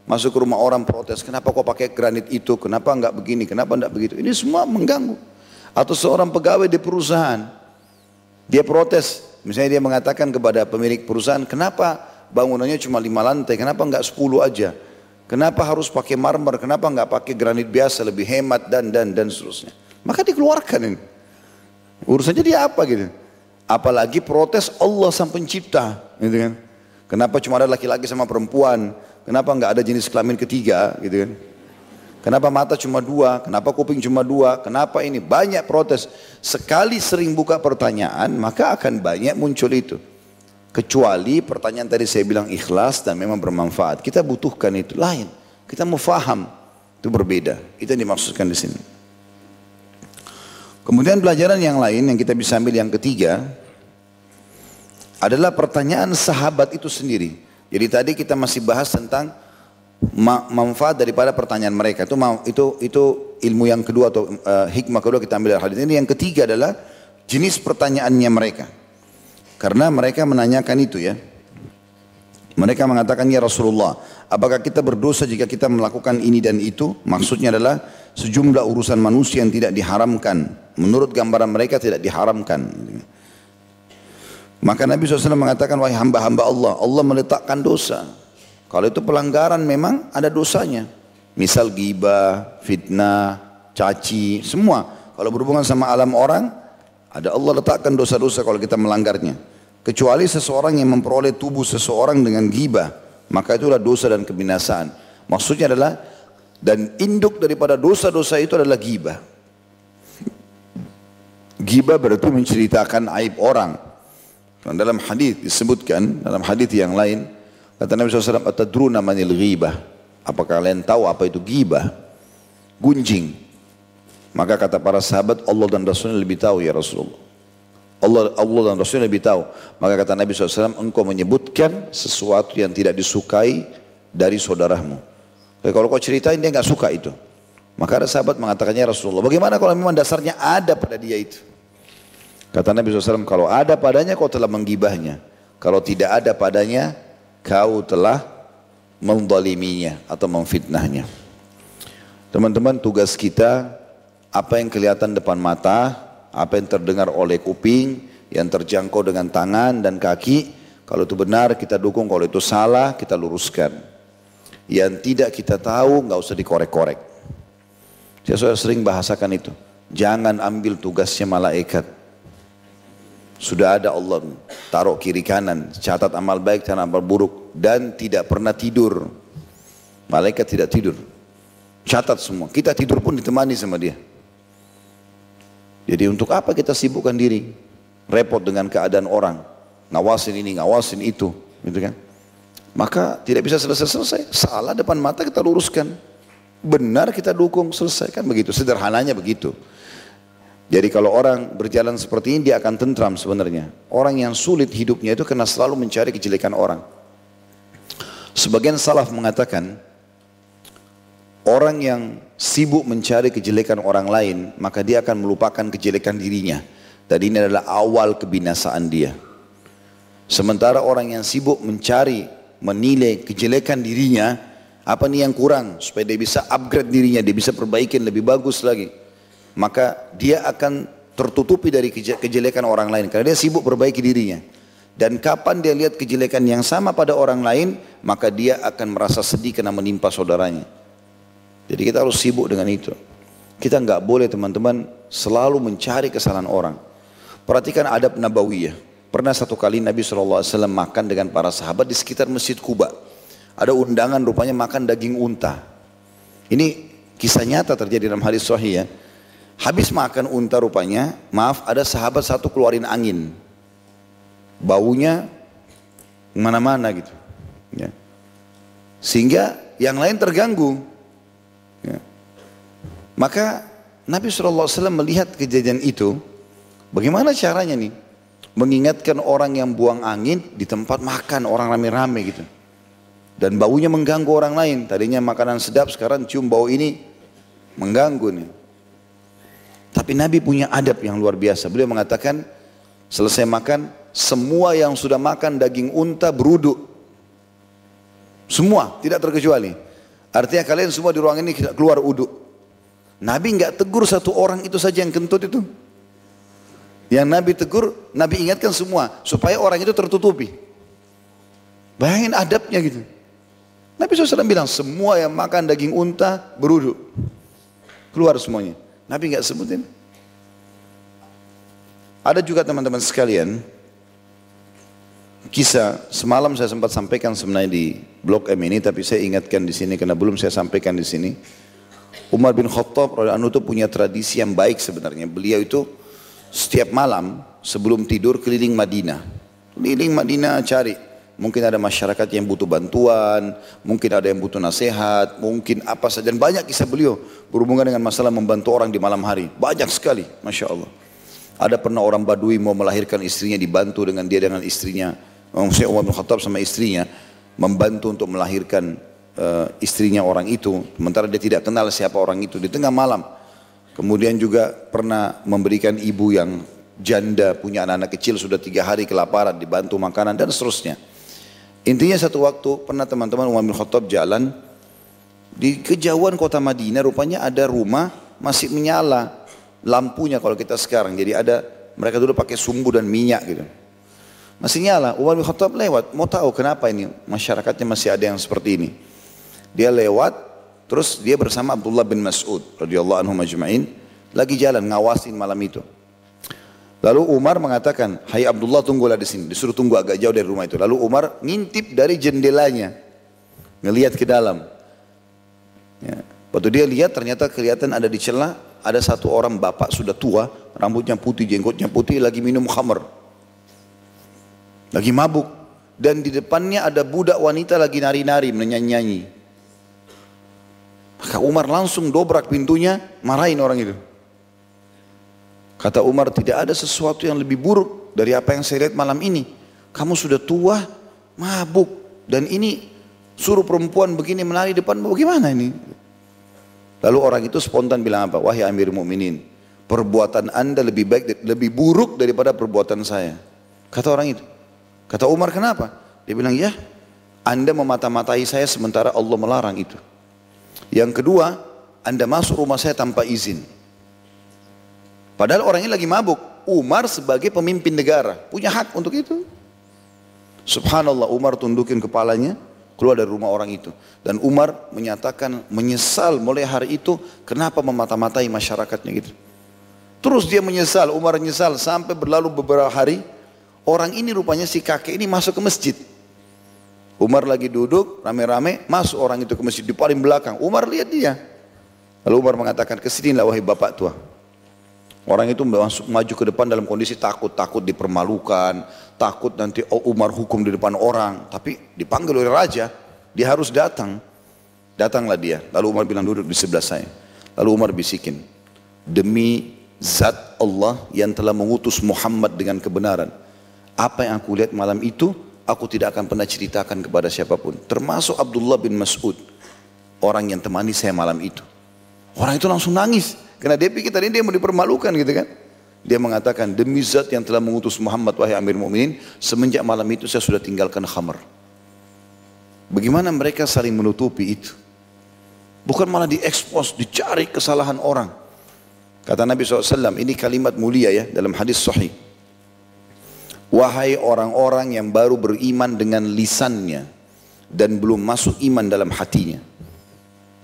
Masuk ke rumah orang protes, kenapa kau pakai granit itu, kenapa enggak begini, kenapa enggak begitu. Ini semua mengganggu. Atau seorang pegawai di perusahaan, dia protes, misalnya dia mengatakan kepada pemilik perusahaan, kenapa bangunannya cuma lima lantai, kenapa enggak sepuluh aja? Kenapa harus pakai marmer, kenapa enggak pakai granit biasa, lebih hemat dan dan dan seterusnya. Maka dikeluarkan ini. Urusannya dia apa gitu. Apalagi protes Allah sang pencipta, gitu kan. Kenapa cuma ada laki-laki sama perempuan? Kenapa enggak ada jenis kelamin ketiga, gitu kan? Kenapa mata cuma dua? Kenapa kuping cuma dua? Kenapa ini? Banyak protes. Sekali sering buka pertanyaan, maka akan banyak muncul itu. Kecuali pertanyaan tadi saya bilang ikhlas dan memang bermanfaat. Kita butuhkan itu lain. Kita mau faham. Itu berbeda. Itu yang dimaksudkan di sini. Kemudian pelajaran yang lain yang kita bisa ambil yang ketiga adalah pertanyaan sahabat itu sendiri. Jadi tadi kita masih bahas tentang manfaat daripada pertanyaan mereka. Itu itu itu ilmu yang kedua atau uh, hikmah kedua kita ambil dari hadis ini. Yang ketiga adalah jenis pertanyaannya mereka. Karena mereka menanyakan itu ya. Mereka mengatakan ya Rasulullah apakah kita berdosa jika kita melakukan ini dan itu? Maksudnya adalah sejumlah urusan manusia yang tidak diharamkan. Menurut gambaran mereka tidak diharamkan. Maka Nabi SAW mengatakan wahai hamba-hamba Allah Allah meletakkan dosa kalau itu pelanggaran memang ada dosanya. Misal gibah, fitnah, caci, semua. Kalau berhubungan sama alam orang, ada Allah letakkan dosa-dosa kalau kita melanggarnya. Kecuali seseorang yang memperoleh tubuh seseorang dengan gibah, maka itulah dosa dan kebinasaan. Maksudnya adalah dan induk daripada dosa-dosa itu adalah gibah. Gibah [LAUGHS] berarti menceritakan aib orang. Dalam hadis disebutkan, dalam hadis yang lain, Kata Nabi SAW, Atadruna manil ghibah. Apakah kalian tahu apa itu ghibah? Gunjing. Maka kata para sahabat, Allah dan Rasulnya lebih tahu ya Rasulullah. Allah, Allah dan Rasulnya lebih tahu. Maka kata Nabi SAW, engkau menyebutkan sesuatu yang tidak disukai dari saudaramu. Jadi kalau kau ceritain dia nggak suka itu. Maka ada sahabat mengatakannya Rasulullah. Bagaimana kalau memang dasarnya ada pada dia itu? Kata Nabi SAW, kalau ada padanya kau telah menggibahnya. Kalau tidak ada padanya, kau telah mendaliminya atau memfitnahnya. Teman-teman tugas kita apa yang kelihatan depan mata, apa yang terdengar oleh kuping, yang terjangkau dengan tangan dan kaki, kalau itu benar kita dukung, kalau itu salah kita luruskan. Yang tidak kita tahu nggak usah dikorek-korek. Saya sering bahasakan itu. Jangan ambil tugasnya malaikat. Sudah ada Allah taruh kiri kanan, catat amal baik dan amal buruk dan tidak pernah tidur. Malaikat tidak tidur. Catat semua. Kita tidur pun ditemani sama dia. Jadi untuk apa kita sibukkan diri? Repot dengan keadaan orang. Ngawasin ini, ngawasin itu. Gitu kan? Maka tidak bisa selesai-selesai. Salah depan mata kita luruskan. Benar kita dukung, selesai. Kan begitu. Sederhananya begitu. Jadi kalau orang berjalan seperti ini dia akan tentram sebenarnya. Orang yang sulit hidupnya itu karena selalu mencari kejelekan orang. Sebagian salaf mengatakan orang yang sibuk mencari kejelekan orang lain maka dia akan melupakan kejelekan dirinya. Dan ini adalah awal kebinasaan dia. Sementara orang yang sibuk mencari, menilai kejelekan dirinya, apa nih yang kurang supaya dia bisa upgrade dirinya, dia bisa perbaikin lebih bagus lagi. Maka dia akan tertutupi dari kejelekan orang lain karena dia sibuk perbaiki dirinya. Dan kapan dia lihat kejelekan yang sama pada orang lain, maka dia akan merasa sedih karena menimpa saudaranya. Jadi kita harus sibuk dengan itu. Kita nggak boleh teman-teman selalu mencari kesalahan orang. Perhatikan adab nabawiyah. Pernah satu kali Nabi SAW makan dengan para sahabat di sekitar Masjid Kuba. Ada undangan rupanya makan daging unta. Ini kisah nyata terjadi dalam hadis sahih ya. Habis makan unta rupanya, maaf ada sahabat satu keluarin angin baunya mana-mana gitu. Ya. Sehingga yang lain terganggu. Ya. Maka Nabi SAW melihat kejadian itu, bagaimana caranya nih? Mengingatkan orang yang buang angin di tempat makan orang rame-rame gitu. Dan baunya mengganggu orang lain. Tadinya makanan sedap, sekarang cium bau ini mengganggu nih. Tapi Nabi punya adab yang luar biasa. Beliau mengatakan, selesai makan, semua yang sudah makan daging unta berudu. Semua, tidak terkecuali. Artinya kalian semua di ruangan ini keluar uduk. Nabi nggak tegur satu orang itu saja yang kentut itu. Yang Nabi tegur, Nabi ingatkan semua supaya orang itu tertutupi. Bayangin adabnya gitu. Nabi SAW bilang semua yang makan daging unta berudu. Keluar semuanya. Nabi nggak sebutin. Ada juga teman-teman sekalian, kisah semalam saya sempat sampaikan sebenarnya di blog M ini tapi saya ingatkan di sini karena belum saya sampaikan di sini. Umar bin Khattab radhiyallahu itu punya tradisi yang baik sebenarnya. Beliau itu setiap malam sebelum tidur keliling Madinah. Keliling Madinah cari mungkin ada masyarakat yang butuh bantuan, mungkin ada yang butuh nasihat, mungkin apa saja. Dan banyak kisah beliau berhubungan dengan masalah membantu orang di malam hari. Banyak sekali, masya Allah. Ada pernah orang Badui mau melahirkan istrinya dibantu dengan dia dengan istrinya. Maksudnya Umar bin Khattab sama istrinya membantu untuk melahirkan uh, istrinya orang itu. Sementara dia tidak kenal siapa orang itu. Di tengah malam. Kemudian juga pernah memberikan ibu yang janda punya anak-anak kecil sudah tiga hari kelaparan dibantu makanan dan seterusnya intinya satu waktu pernah teman-teman Umar bin Khattab jalan di kejauhan kota Madinah rupanya ada rumah masih menyala lampunya kalau kita sekarang jadi ada mereka dulu pakai sumbu dan minyak gitu masih nyala. Umar bin Khattab lewat. Mau tahu kenapa ini masyarakatnya masih ada yang seperti ini. Dia lewat, terus dia bersama Abdullah bin Mas'ud radhiyallahu anhu majma'in lagi jalan ngawasin malam itu. Lalu Umar mengatakan, "Hai Abdullah tunggulah di sini." Disuruh tunggu agak jauh dari rumah itu. Lalu Umar ngintip dari jendelanya, ngelihat ke dalam. Ya. Waktu dia lihat ternyata kelihatan ada di celah ada satu orang bapak sudah tua, rambutnya putih, jenggotnya putih, lagi minum khamr. Lagi mabuk. Dan di depannya ada budak wanita lagi nari-nari, menyanyi-nyanyi. Maka Umar langsung dobrak pintunya, marahin orang itu. Kata Umar, tidak ada sesuatu yang lebih buruk dari apa yang saya lihat malam ini. Kamu sudah tua, mabuk. Dan ini suruh perempuan begini menari depan, bagaimana ini? Lalu orang itu spontan bilang apa? Wahai Amir Mu'minin, perbuatan anda lebih baik, lebih buruk daripada perbuatan saya. Kata orang itu. Kata Umar kenapa? Dia bilang ya anda memata-matai saya sementara Allah melarang itu. Yang kedua, anda masuk rumah saya tanpa izin. Padahal orang ini lagi mabuk. Umar sebagai pemimpin negara punya hak untuk itu. Subhanallah Umar tundukin kepalanya keluar dari rumah orang itu. Dan Umar menyatakan menyesal mulai hari itu kenapa memata-matai masyarakatnya gitu. Terus dia menyesal, Umar menyesal sampai berlalu beberapa hari Orang ini rupanya si kakek ini masuk ke masjid. Umar lagi duduk rame-rame masuk orang itu ke masjid di paling belakang. Umar lihat dia. Lalu Umar mengatakan ke sinilah wahai bapak tua. Orang itu masuk maju ke depan dalam kondisi takut, takut dipermalukan, takut nanti Umar hukum di depan orang. Tapi dipanggil oleh raja, dia harus datang. Datanglah dia. Lalu Umar bilang duduk di sebelah saya. Lalu Umar bisikin, demi zat Allah yang telah mengutus Muhammad dengan kebenaran apa yang aku lihat malam itu, aku tidak akan pernah ceritakan kepada siapa pun. Termasuk Abdullah bin Mas'ud, orang yang temani saya malam itu. Orang itu langsung nangis, karena dia pikir tadi dia mau dipermalukan gitu kan. Dia mengatakan, demi zat yang telah mengutus Muhammad wahai Amir Mu'minin, semenjak malam itu saya sudah tinggalkan khamar. Bagaimana mereka saling menutupi itu? Bukan malah diekspos, dicari kesalahan orang. Kata Nabi SAW, ini kalimat mulia ya dalam hadis sahih. Wahai orang-orang yang baru beriman dengan lisannya dan belum masuk iman dalam hatinya.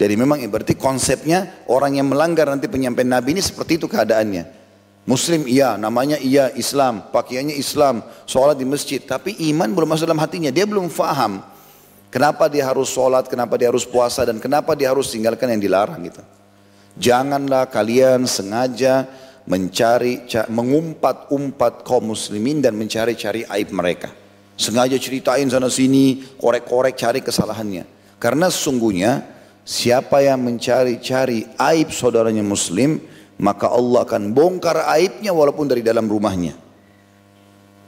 Jadi memang berarti konsepnya orang yang melanggar nanti penyampaian Nabi ini seperti itu keadaannya. Muslim iya, namanya iya Islam, pakaiannya Islam, sholat di masjid. Tapi iman belum masuk dalam hatinya, dia belum faham. Kenapa dia harus sholat, kenapa dia harus puasa, dan kenapa dia harus tinggalkan yang dilarang gitu. Janganlah kalian sengaja mencari, mengumpat-umpat kaum muslimin dan mencari-cari aib mereka. Sengaja ceritain sana sini, korek-korek cari kesalahannya. Karena sesungguhnya siapa yang mencari-cari aib saudaranya muslim, maka Allah akan bongkar aibnya walaupun dari dalam rumahnya.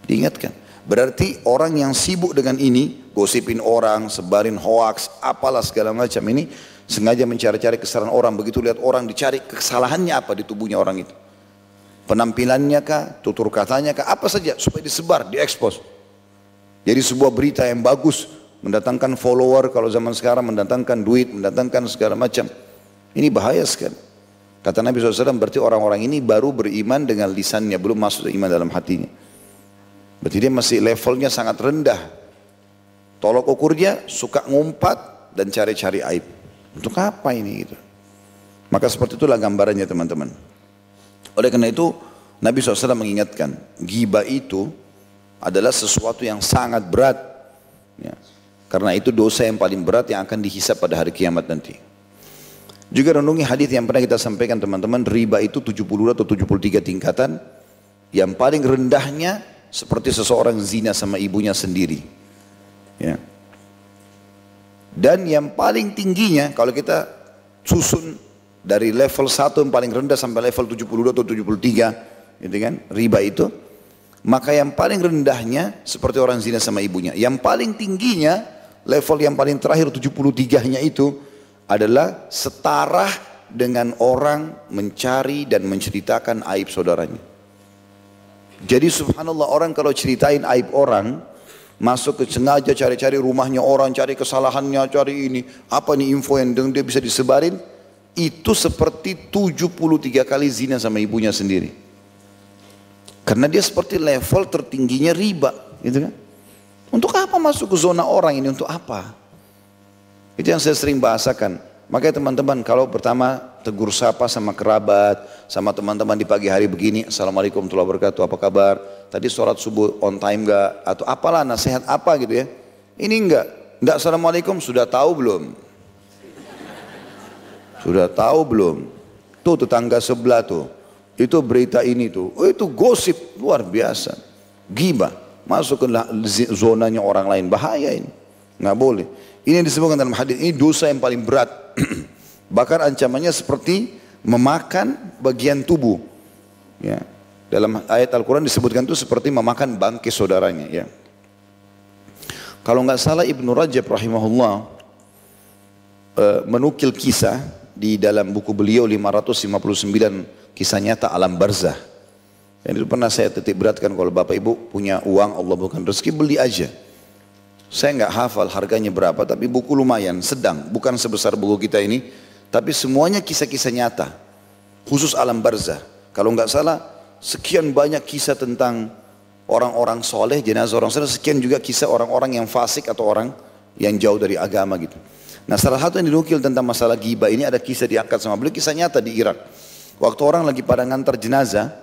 Diingatkan. Berarti orang yang sibuk dengan ini, gosipin orang, sebarin hoax, apalah segala macam ini, sengaja mencari-cari kesalahan orang. Begitu lihat orang dicari kesalahannya apa di tubuhnya orang itu. Penampilannya kah, tutur katanya kah, apa saja supaya disebar, diekspos. Jadi sebuah berita yang bagus, mendatangkan follower kalau zaman sekarang, mendatangkan duit, mendatangkan segala macam. Ini bahaya sekali. Kata Nabi SAW berarti orang-orang ini baru beriman dengan lisannya, belum masuk iman dalam hatinya. Berarti dia masih levelnya sangat rendah. Tolok ukurnya suka ngumpat dan cari-cari aib. Untuk apa ini gitu. Maka seperti itulah gambarannya teman-teman. Oleh karena itu Nabi SAW mengingatkan, giba itu adalah sesuatu yang sangat berat. Ya. Karena itu dosa yang paling berat yang akan dihisap pada hari kiamat nanti. Juga renungi hadis yang pernah kita sampaikan teman-teman, riba itu 70 atau 73 tingkatan. Yang paling rendahnya seperti seseorang zina sama ibunya sendiri. Ya. Dan yang paling tingginya kalau kita susun dari level 1 yang paling rendah sampai level 72 atau 73 gitu kan, riba itu maka yang paling rendahnya seperti orang zina sama ibunya. Yang paling tingginya level yang paling terakhir 73-nya itu adalah setara dengan orang mencari dan menceritakan aib saudaranya. Jadi subhanallah orang kalau ceritain aib orang, masuk ke sengaja cari-cari rumahnya orang, cari kesalahannya, cari ini, apa nih info yang dia bisa disebarin, itu seperti 73 kali zina sama ibunya sendiri. Karena dia seperti level tertingginya riba, gitu kan? Untuk apa masuk ke zona orang ini? Untuk apa? Itu yang saya sering bahasakan. Makanya teman-teman kalau pertama tegur sapa sama kerabat, sama teman-teman di pagi hari begini, Assalamualaikum warahmatullahi wabarakatuh, apa kabar? Tadi sholat subuh on time gak? Atau apalah nasihat apa gitu ya. Ini enggak, enggak Assalamualaikum sudah tahu belum? Sudah tahu belum? Tuh tetangga sebelah tuh, itu berita ini tuh, oh itu gosip luar biasa. Gibah, masuk ke zonanya orang lain, bahaya ini. Nggak boleh. Ini yang disebutkan dalam hadis ini dosa yang paling berat. [CLEARS THROAT] Bahkan ancamannya seperti memakan bagian tubuh. Ya. Dalam ayat Al-Quran disebutkan itu seperti memakan bangkai saudaranya. Ya. Kalau nggak salah Ibnu Rajab rahimahullah uh, menukil kisah di dalam buku beliau 559 kisah nyata alam barzah. Dan itu pernah saya titik beratkan kalau bapak ibu punya uang Allah bukan rezeki beli aja. Saya nggak hafal harganya berapa, tapi buku lumayan, sedang, bukan sebesar buku kita ini, tapi semuanya kisah-kisah nyata, khusus alam barzah. Kalau nggak salah, sekian banyak kisah tentang orang-orang soleh, jenazah orang soleh, sekian juga kisah orang-orang yang fasik atau orang yang jauh dari agama gitu. Nah salah satu yang dinukil tentang masalah gibah ini ada kisah diangkat sama beliau, kisah nyata di Irak. Waktu orang lagi pada ngantar jenazah,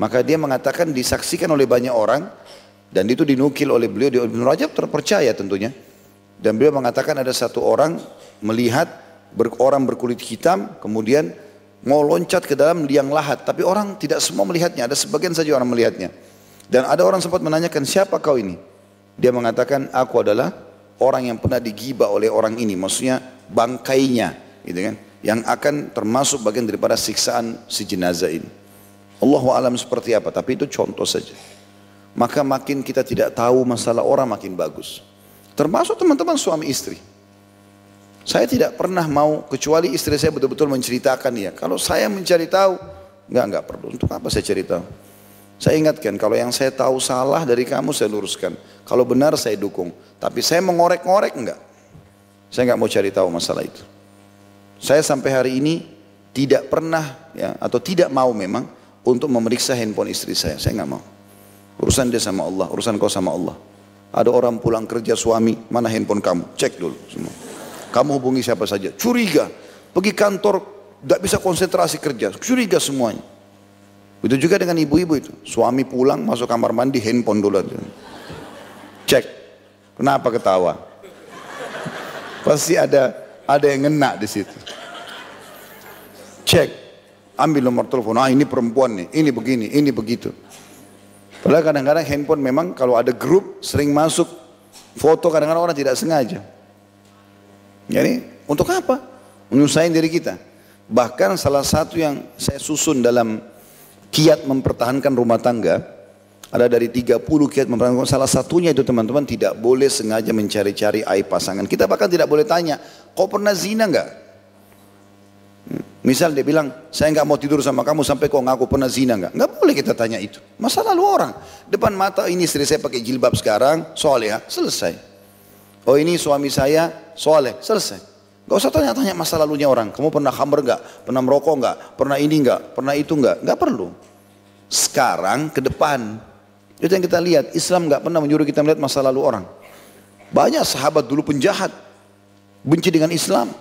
maka dia mengatakan disaksikan oleh banyak orang, dan itu dinukil oleh beliau di Ibn Rajab terpercaya tentunya. Dan beliau mengatakan ada satu orang melihat ber, orang berkulit hitam kemudian mau loncat ke dalam liang lahat. Tapi orang tidak semua melihatnya, ada sebagian saja orang melihatnya. Dan ada orang sempat menanyakan siapa kau ini? Dia mengatakan aku adalah orang yang pernah digibah oleh orang ini. Maksudnya bangkainya gitu kan. Yang akan termasuk bagian daripada siksaan si jenazah ini. Allah alam seperti apa, tapi itu contoh saja maka makin kita tidak tahu masalah orang makin bagus. Termasuk teman-teman suami istri. Saya tidak pernah mau kecuali istri saya betul-betul menceritakan ya. Kalau saya mencari tahu, Enggak, enggak perlu. Untuk apa saya cerita? Saya ingatkan, kalau yang saya tahu salah dari kamu saya luruskan. Kalau benar saya dukung. Tapi saya mengorek-ngorek enggak. Saya enggak mau cari tahu masalah itu. Saya sampai hari ini tidak pernah ya atau tidak mau memang untuk memeriksa handphone istri saya. Saya enggak mau. Urusan dia sama Allah, urusan kau sama Allah. Ada orang pulang kerja suami, mana handphone kamu? Cek dulu semua. Kamu hubungi siapa saja. Curiga. Pergi kantor, tidak bisa konsentrasi kerja. Curiga semuanya. Itu juga dengan ibu-ibu itu. Suami pulang, masuk kamar mandi, handphone dulu. Cek. Kenapa ketawa? Pasti ada ada yang ngena di situ. Cek. Ambil nomor telepon. Ah ini perempuan nih. Ini begini, ini begitu. Padahal kadang-kadang handphone memang kalau ada grup sering masuk foto kadang-kadang orang tidak sengaja. Jadi untuk apa? Menyusahin diri kita. Bahkan salah satu yang saya susun dalam kiat mempertahankan rumah tangga ada dari 30 kiat mempertahankan salah satunya itu teman-teman tidak boleh sengaja mencari-cari aib pasangan. Kita bahkan tidak boleh tanya, kau pernah zina enggak? Misal dia bilang, saya nggak mau tidur sama kamu sampai kau ngaku pernah zina nggak? Nggak boleh kita tanya itu. Masa lalu orang. Depan mata ini istri saya pakai jilbab sekarang, soleh ya, selesai. Oh ini suami saya, soleh, selesai. Gak usah tanya-tanya masa lalunya orang. Kamu pernah khamr nggak? Pernah merokok nggak? Pernah ini nggak? Pernah itu nggak? Nggak perlu. Sekarang ke depan. Itu yang kita lihat. Islam nggak pernah menyuruh kita melihat masa lalu orang. Banyak sahabat dulu penjahat. Benci dengan Islam.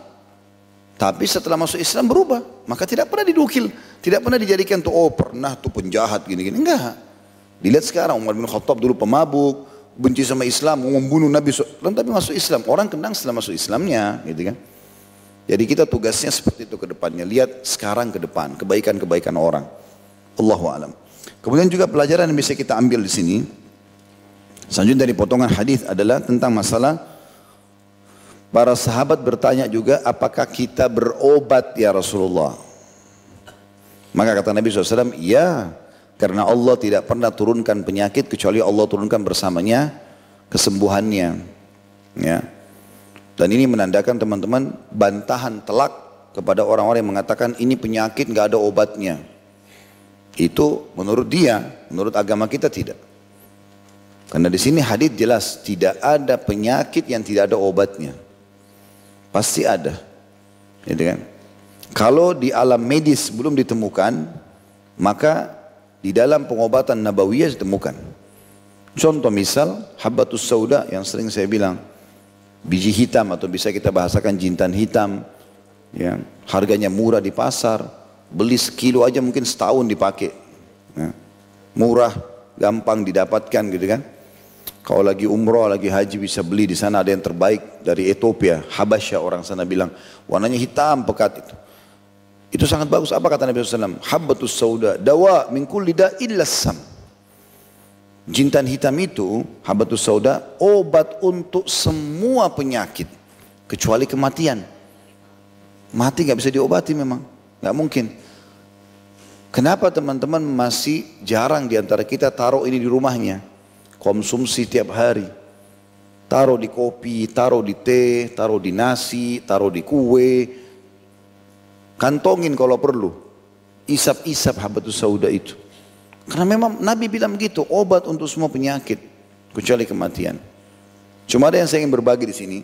Tapi setelah masuk Islam berubah. Maka tidak pernah didukil. Tidak pernah dijadikan tuh, oh pernah tuh penjahat gini-gini. Enggak. Dilihat sekarang Umar bin Khattab dulu pemabuk. Benci sama Islam, membunuh Nabi. Tapi masuk Islam. Orang kenang setelah masuk Islamnya. Gitu kan. Jadi kita tugasnya seperti itu ke depannya. Lihat sekarang ke depan. Kebaikan-kebaikan orang. Allahu alam. Kemudian juga pelajaran yang bisa kita ambil di sini. Selanjutnya dari potongan hadis adalah tentang masalah Para sahabat bertanya juga, apakah kita berobat ya Rasulullah? Maka kata Nabi SAW, ya, karena Allah tidak pernah turunkan penyakit kecuali Allah turunkan bersamanya kesembuhannya. Ya. Dan ini menandakan teman-teman bantahan telak kepada orang-orang yang mengatakan ini penyakit nggak ada obatnya. Itu menurut dia, menurut agama kita tidak. Karena di sini hadis jelas tidak ada penyakit yang tidak ada obatnya. Pasti ada. Gitu kan? Kalau di alam medis belum ditemukan, maka di dalam pengobatan nabawiyah ditemukan. Contoh misal, habatus sauda yang sering saya bilang, biji hitam atau bisa kita bahasakan jintan hitam, ya, harganya murah di pasar, beli sekilo aja mungkin setahun dipakai. Ya. Murah, gampang didapatkan gitu kan. Kalau lagi umroh, lagi haji bisa beli di sana ada yang terbaik dari Ethiopia, Habasya orang sana bilang warnanya hitam pekat itu. Itu sangat bagus. Apa kata Nabi SAW? Habbatus sauda dawa min kulli illa sam. Jintan hitam itu, habbatus sauda, obat untuk semua penyakit kecuali kematian. Mati nggak bisa diobati memang, nggak mungkin. Kenapa teman-teman masih jarang di antara kita taruh ini di rumahnya? Konsumsi tiap hari. Taruh di kopi, taruh di teh, taruh di nasi, taruh di kue. Kantongin kalau perlu. Isap-isap habatus sauda itu. Karena memang Nabi bilang begitu, obat untuk semua penyakit. Kecuali kematian. Cuma ada yang saya ingin berbagi di sini.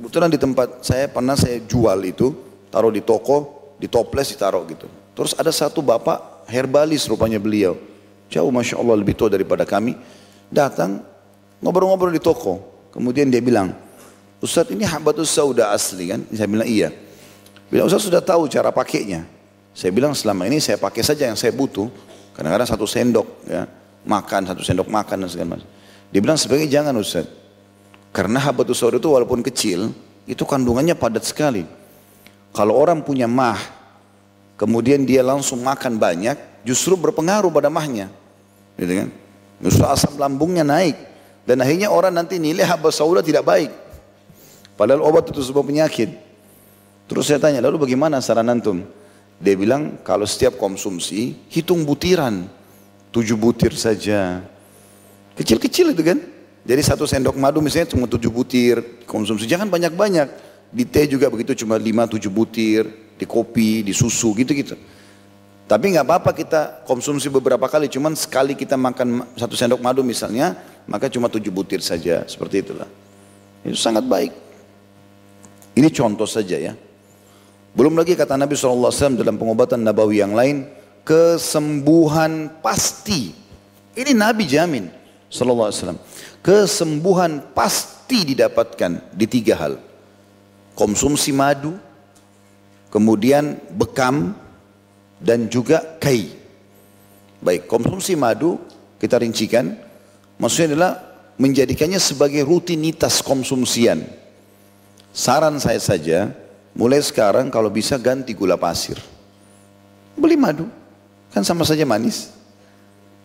Kebetulan di tempat saya pernah saya jual itu, taruh di toko, di toples ditaruh gitu. Terus ada satu bapak herbalis rupanya beliau. Jauh Masya Allah lebih tua daripada kami datang ngobrol-ngobrol di toko. Kemudian dia bilang, Ustaz ini habatus sauda asli kan? Saya bilang iya. Bilang Ustaz sudah tahu cara pakainya. Saya bilang selama ini saya pakai saja yang saya butuh. Kadang-kadang satu sendok ya, makan, satu sendok makan dan segala macam. Dia bilang sebagai jangan Ustaz. Karena habatus sauda itu walaupun kecil, itu kandungannya padat sekali. Kalau orang punya mah, kemudian dia langsung makan banyak, justru berpengaruh pada mahnya. Gitu kan? Justru asam lambungnya naik. Dan akhirnya orang nanti nilai haba sauda tidak baik. Padahal obat itu sebuah penyakit. Terus saya tanya, lalu bagaimana saran antum? Dia bilang, kalau setiap konsumsi, hitung butiran. Tujuh butir saja. Kecil-kecil itu kan. Jadi satu sendok madu misalnya cuma tujuh butir konsumsi. Jangan banyak-banyak. Di teh juga begitu cuma lima tujuh butir. Di kopi, di susu gitu-gitu. Tapi nggak apa-apa kita konsumsi beberapa kali, cuman sekali kita makan satu sendok madu misalnya, maka cuma tujuh butir saja, seperti itulah. Itu sangat baik. Ini contoh saja ya. Belum lagi kata Nabi SAW dalam pengobatan Nabawi yang lain, kesembuhan pasti. Ini Nabi jamin SAW. Kesembuhan pasti didapatkan di tiga hal. Konsumsi madu, kemudian bekam, dan juga kai. Baik, konsumsi madu kita rincikan, maksudnya adalah menjadikannya sebagai rutinitas konsumsian. Saran saya saja, mulai sekarang kalau bisa ganti gula pasir. Beli madu, kan sama saja manis.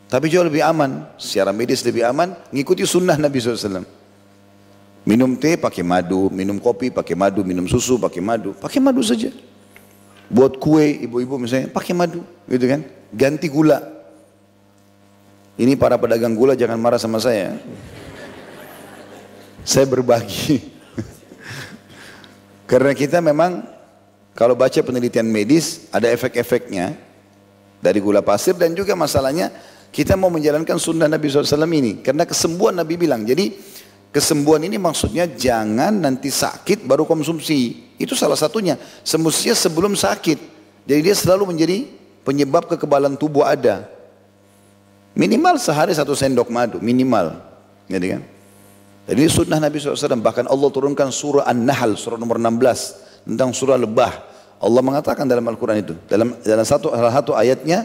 Tapi jauh lebih aman, secara medis lebih aman, ngikuti sunnah Nabi SAW. Minum teh pakai madu, minum kopi pakai madu, minum susu pakai madu, pakai madu saja. Buat kue ibu-ibu misalnya pakai madu gitu kan. Ganti gula. Ini para pedagang gula jangan marah sama saya. Saya berbagi. [LAUGHS] Karena kita memang kalau baca penelitian medis ada efek-efeknya dari gula pasir dan juga masalahnya kita mau menjalankan sunnah Nabi SAW ini. Karena kesembuhan Nabi bilang. Jadi Kesembuhan ini maksudnya jangan nanti sakit baru konsumsi. Itu salah satunya. Semestinya sebelum sakit. Jadi dia selalu menjadi penyebab kekebalan tubuh ada. Minimal sehari satu sendok madu, minimal. Jadi kan? Jadi sunnah Nabi SAW. Bahkan Allah turunkan surah An-Nahl, surah nomor 16. Tentang surah lebah. Allah mengatakan dalam Al-Quran itu. Dalam, dalam satu, salah satu ayatnya.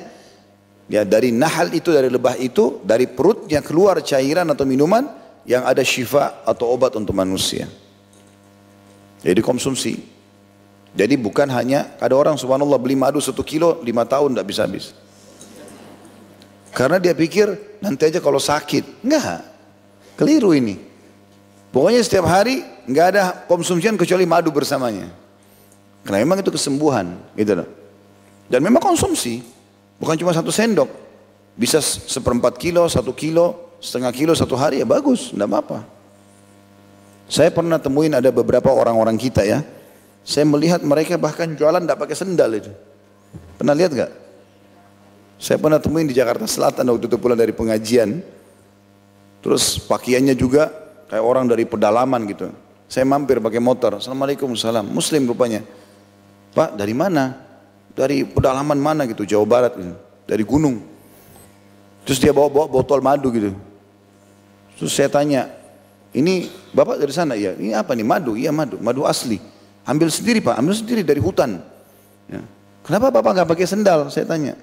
Ya dari Nahl itu, dari lebah itu. Dari perutnya keluar cairan atau minuman yang ada syifa atau obat untuk manusia. Jadi konsumsi. Jadi bukan hanya ada orang subhanallah beli madu satu kilo lima tahun tidak bisa habis. Karena dia pikir nanti aja kalau sakit. Enggak. Keliru ini. Pokoknya setiap hari enggak ada konsumsian kecuali madu bersamanya. Karena memang itu kesembuhan. Gitu loh. Dan memang konsumsi. Bukan cuma satu sendok. Bisa seperempat kilo, satu kilo, setengah kilo satu hari ya bagus, tidak apa-apa. Saya pernah temuin ada beberapa orang-orang kita ya, saya melihat mereka bahkan jualan tidak pakai sendal itu. Pernah lihat gak? Saya pernah temuin di Jakarta Selatan waktu itu pulang dari pengajian. Terus pakaiannya juga kayak orang dari pedalaman gitu. Saya mampir pakai motor. Assalamualaikum salam. Muslim rupanya. Pak dari mana? Dari pedalaman mana gitu? Jawa Barat gitu. Dari gunung. Terus dia bawa-bawa botol madu gitu. Terus saya tanya, ini bapak dari sana ya? Ini apa nih madu? Iya madu, madu asli. Ambil sendiri pak, ambil sendiri dari hutan. Ya. Kenapa bapak nggak pakai sendal? Saya tanya.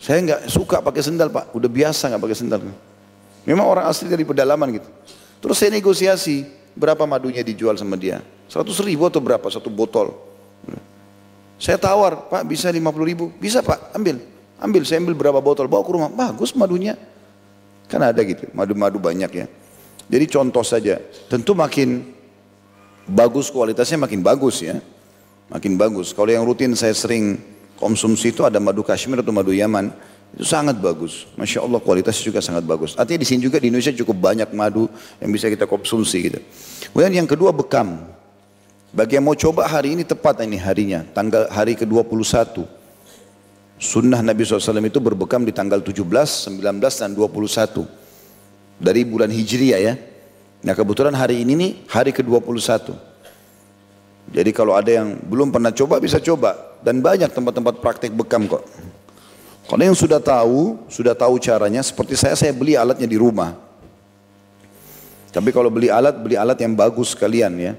Saya nggak suka pakai sendal pak, udah biasa nggak pakai sendal. Memang orang asli dari pedalaman gitu. Terus saya negosiasi, berapa madunya dijual sama dia? 100 ribu atau berapa satu botol? Saya tawar, pak bisa 50 ribu? Bisa pak, ambil. Ambil, saya ambil berapa botol, bawa ke rumah. Bagus madunya. Kan ada gitu, madu-madu banyak ya. Jadi contoh saja, tentu makin bagus kualitasnya makin bagus ya. Makin bagus. Kalau yang rutin saya sering konsumsi itu ada madu Kashmir atau madu Yaman. Itu sangat bagus. Masya Allah kualitasnya juga sangat bagus. Artinya di sini juga di Indonesia cukup banyak madu yang bisa kita konsumsi gitu. Kemudian yang kedua bekam. Bagi yang mau coba hari ini tepat ini harinya. Tanggal hari ke-21. Sunnah Nabi SAW itu berbekam di tanggal 17, 19 dan 21 dari bulan Hijriah ya. Nah kebetulan hari ini nih hari ke-21. Jadi kalau ada yang belum pernah coba bisa coba dan banyak tempat-tempat praktek bekam kok. Kalau yang sudah tahu, sudah tahu caranya seperti saya saya beli alatnya di rumah. Tapi kalau beli alat, beli alat yang bagus sekalian ya.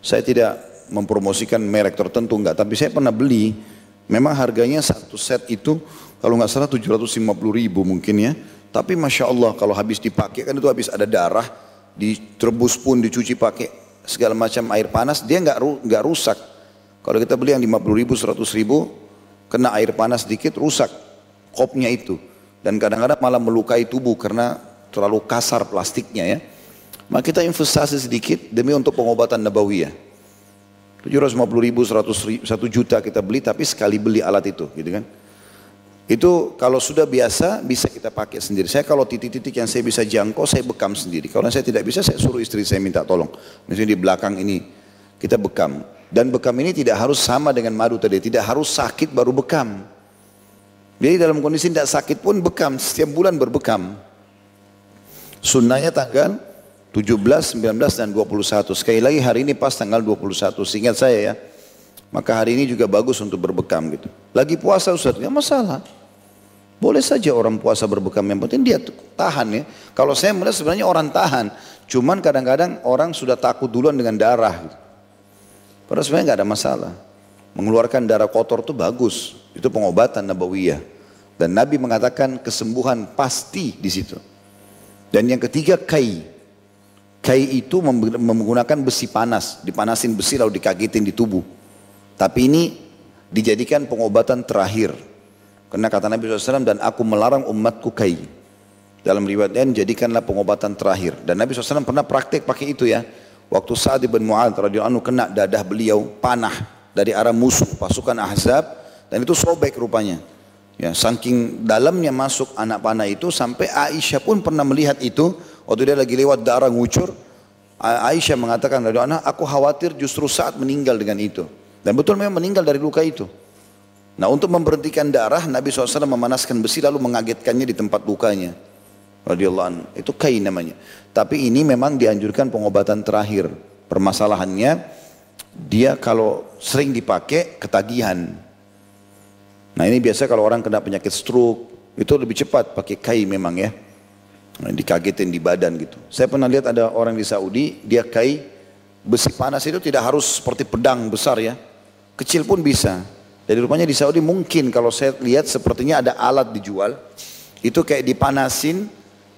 Saya tidak mempromosikan merek tertentu enggak, tapi saya pernah beli Memang harganya satu set itu kalau nggak salah 750 ribu mungkin ya. Tapi Masya Allah kalau habis dipakai kan itu habis ada darah, diterbus pun dicuci pakai segala macam air panas, dia nggak nggak rusak. Kalau kita beli yang 50 ribu, 100 ribu, kena air panas sedikit rusak kopnya itu. Dan kadang-kadang malah melukai tubuh karena terlalu kasar plastiknya ya. Maka kita investasi sedikit demi untuk pengobatan nabawiyah. 750 ribu, 100 1 juta kita beli tapi sekali beli alat itu gitu kan. Itu kalau sudah biasa bisa kita pakai sendiri. Saya kalau titik-titik yang saya bisa jangkau saya bekam sendiri. Kalau saya tidak bisa saya suruh istri saya minta tolong. Misalnya di belakang ini kita bekam. Dan bekam ini tidak harus sama dengan madu tadi. Tidak harus sakit baru bekam. Jadi dalam kondisi tidak sakit pun bekam, setiap bulan berbekam. Sunnahnya tanggal 17, 19 dan 21. Sekali lagi hari ini pas tanggal 21. Seingat saya ya. Maka hari ini juga bagus untuk berbekam gitu. Lagi puasa Ustaz, enggak masalah. Boleh saja orang puasa berbekam, yang penting dia tahan ya. Kalau saya melihat sebenarnya orang tahan, cuman kadang-kadang orang sudah takut duluan dengan darah. Gitu. Padahal sebenarnya nggak ada masalah. Mengeluarkan darah kotor itu bagus, itu pengobatan nabawiyah. Dan Nabi mengatakan kesembuhan pasti di situ. Dan yang ketiga kai. Kai itu menggunakan besi panas, dipanasin besi lalu dikagetin di tubuh. Tapi ini dijadikan pengobatan terakhir. Karena kata Nabi SAW, dan aku melarang umatku kai. Dalam riwayat lain, jadikanlah pengobatan terakhir. Dan Nabi SAW pernah praktek pakai itu ya. Waktu Sa'ad bin Mu'ad radhiyallahu anhu kena dadah beliau panah dari arah musuh pasukan Ahzab dan itu sobek rupanya. Ya, saking dalamnya masuk anak panah itu sampai Aisyah pun pernah melihat itu waktu dia lagi lewat darah ngucur. Aisyah mengatakan dari anak, aku khawatir justru saat meninggal dengan itu. Dan betul memang meninggal dari luka itu. Nah untuk memberhentikan darah Nabi SAW memanaskan besi lalu mengagetkannya di tempat lukanya. Radiyallahu anhu. Itu kain namanya. Tapi ini memang dianjurkan pengobatan terakhir. Permasalahannya dia kalau sering dipakai ketagihan. Nah ini biasa kalau orang kena penyakit stroke, itu lebih cepat pakai kai memang ya. Nah, dikagetin di badan gitu. Saya pernah lihat ada orang di Saudi, dia kai besi panas itu tidak harus seperti pedang besar ya. Kecil pun bisa. Jadi rupanya di Saudi mungkin kalau saya lihat sepertinya ada alat dijual. Itu kayak dipanasin,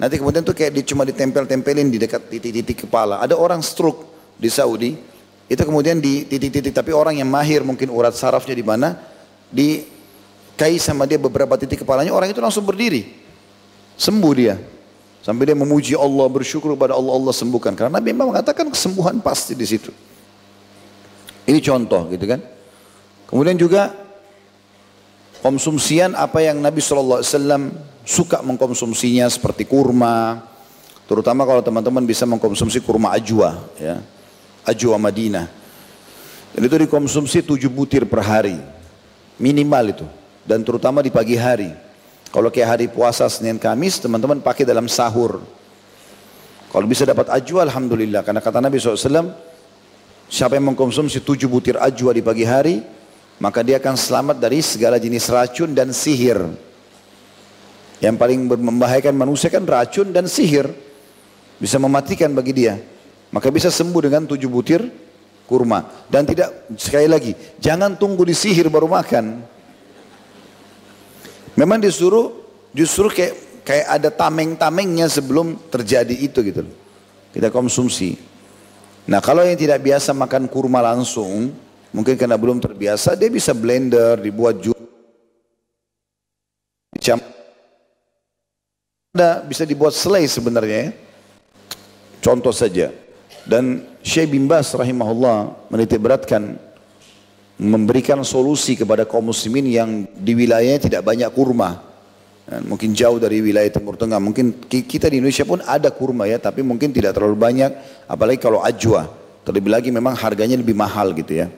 nanti kemudian tuh kayak di, cuma ditempel-tempelin di dekat titik-titik kepala. Ada orang stroke di Saudi, itu kemudian di titik-titik, tapi orang yang mahir mungkin urat sarafnya di mana, di kai sama dia beberapa titik kepalanya, orang itu langsung berdiri. Sembuh dia. Sampai dia memuji Allah, bersyukur kepada Allah, Allah sembuhkan. Karena Nabi memang mengatakan kesembuhan pasti di situ. Ini contoh gitu kan. Kemudian juga konsumsian apa yang Nabi SAW suka mengkonsumsinya seperti kurma. Terutama kalau teman-teman bisa mengkonsumsi kurma ajwa. Ya. Ajwa Madinah. Dan itu dikonsumsi tujuh butir per hari. Minimal itu dan terutama di pagi hari. Kalau kayak hari puasa Senin Kamis, teman-teman pakai dalam sahur. Kalau bisa dapat ajwa, Alhamdulillah. Karena kata Nabi SAW, siapa yang mengkonsumsi tujuh butir ajwa di pagi hari, maka dia akan selamat dari segala jenis racun dan sihir. Yang paling membahayakan manusia kan racun dan sihir. Bisa mematikan bagi dia. Maka bisa sembuh dengan tujuh butir kurma. Dan tidak, sekali lagi, jangan tunggu disihir baru makan. Memang disuruh justru kayak kayak ada tameng-tamengnya sebelum terjadi itu gitu. Kita konsumsi. Nah kalau yang tidak biasa makan kurma langsung, mungkin karena belum terbiasa, dia bisa blender, dibuat jus. Ada bisa dibuat selai sebenarnya ya. Contoh saja. Dan Syekh bin Bas rahimahullah menitik beratkan memberikan solusi kepada kaum muslimin yang di wilayahnya tidak banyak kurma. Mungkin jauh dari wilayah Timur Tengah. Mungkin kita di Indonesia pun ada kurma ya, tapi mungkin tidak terlalu banyak. Apalagi kalau ajwa. Terlebih lagi memang harganya lebih mahal gitu ya.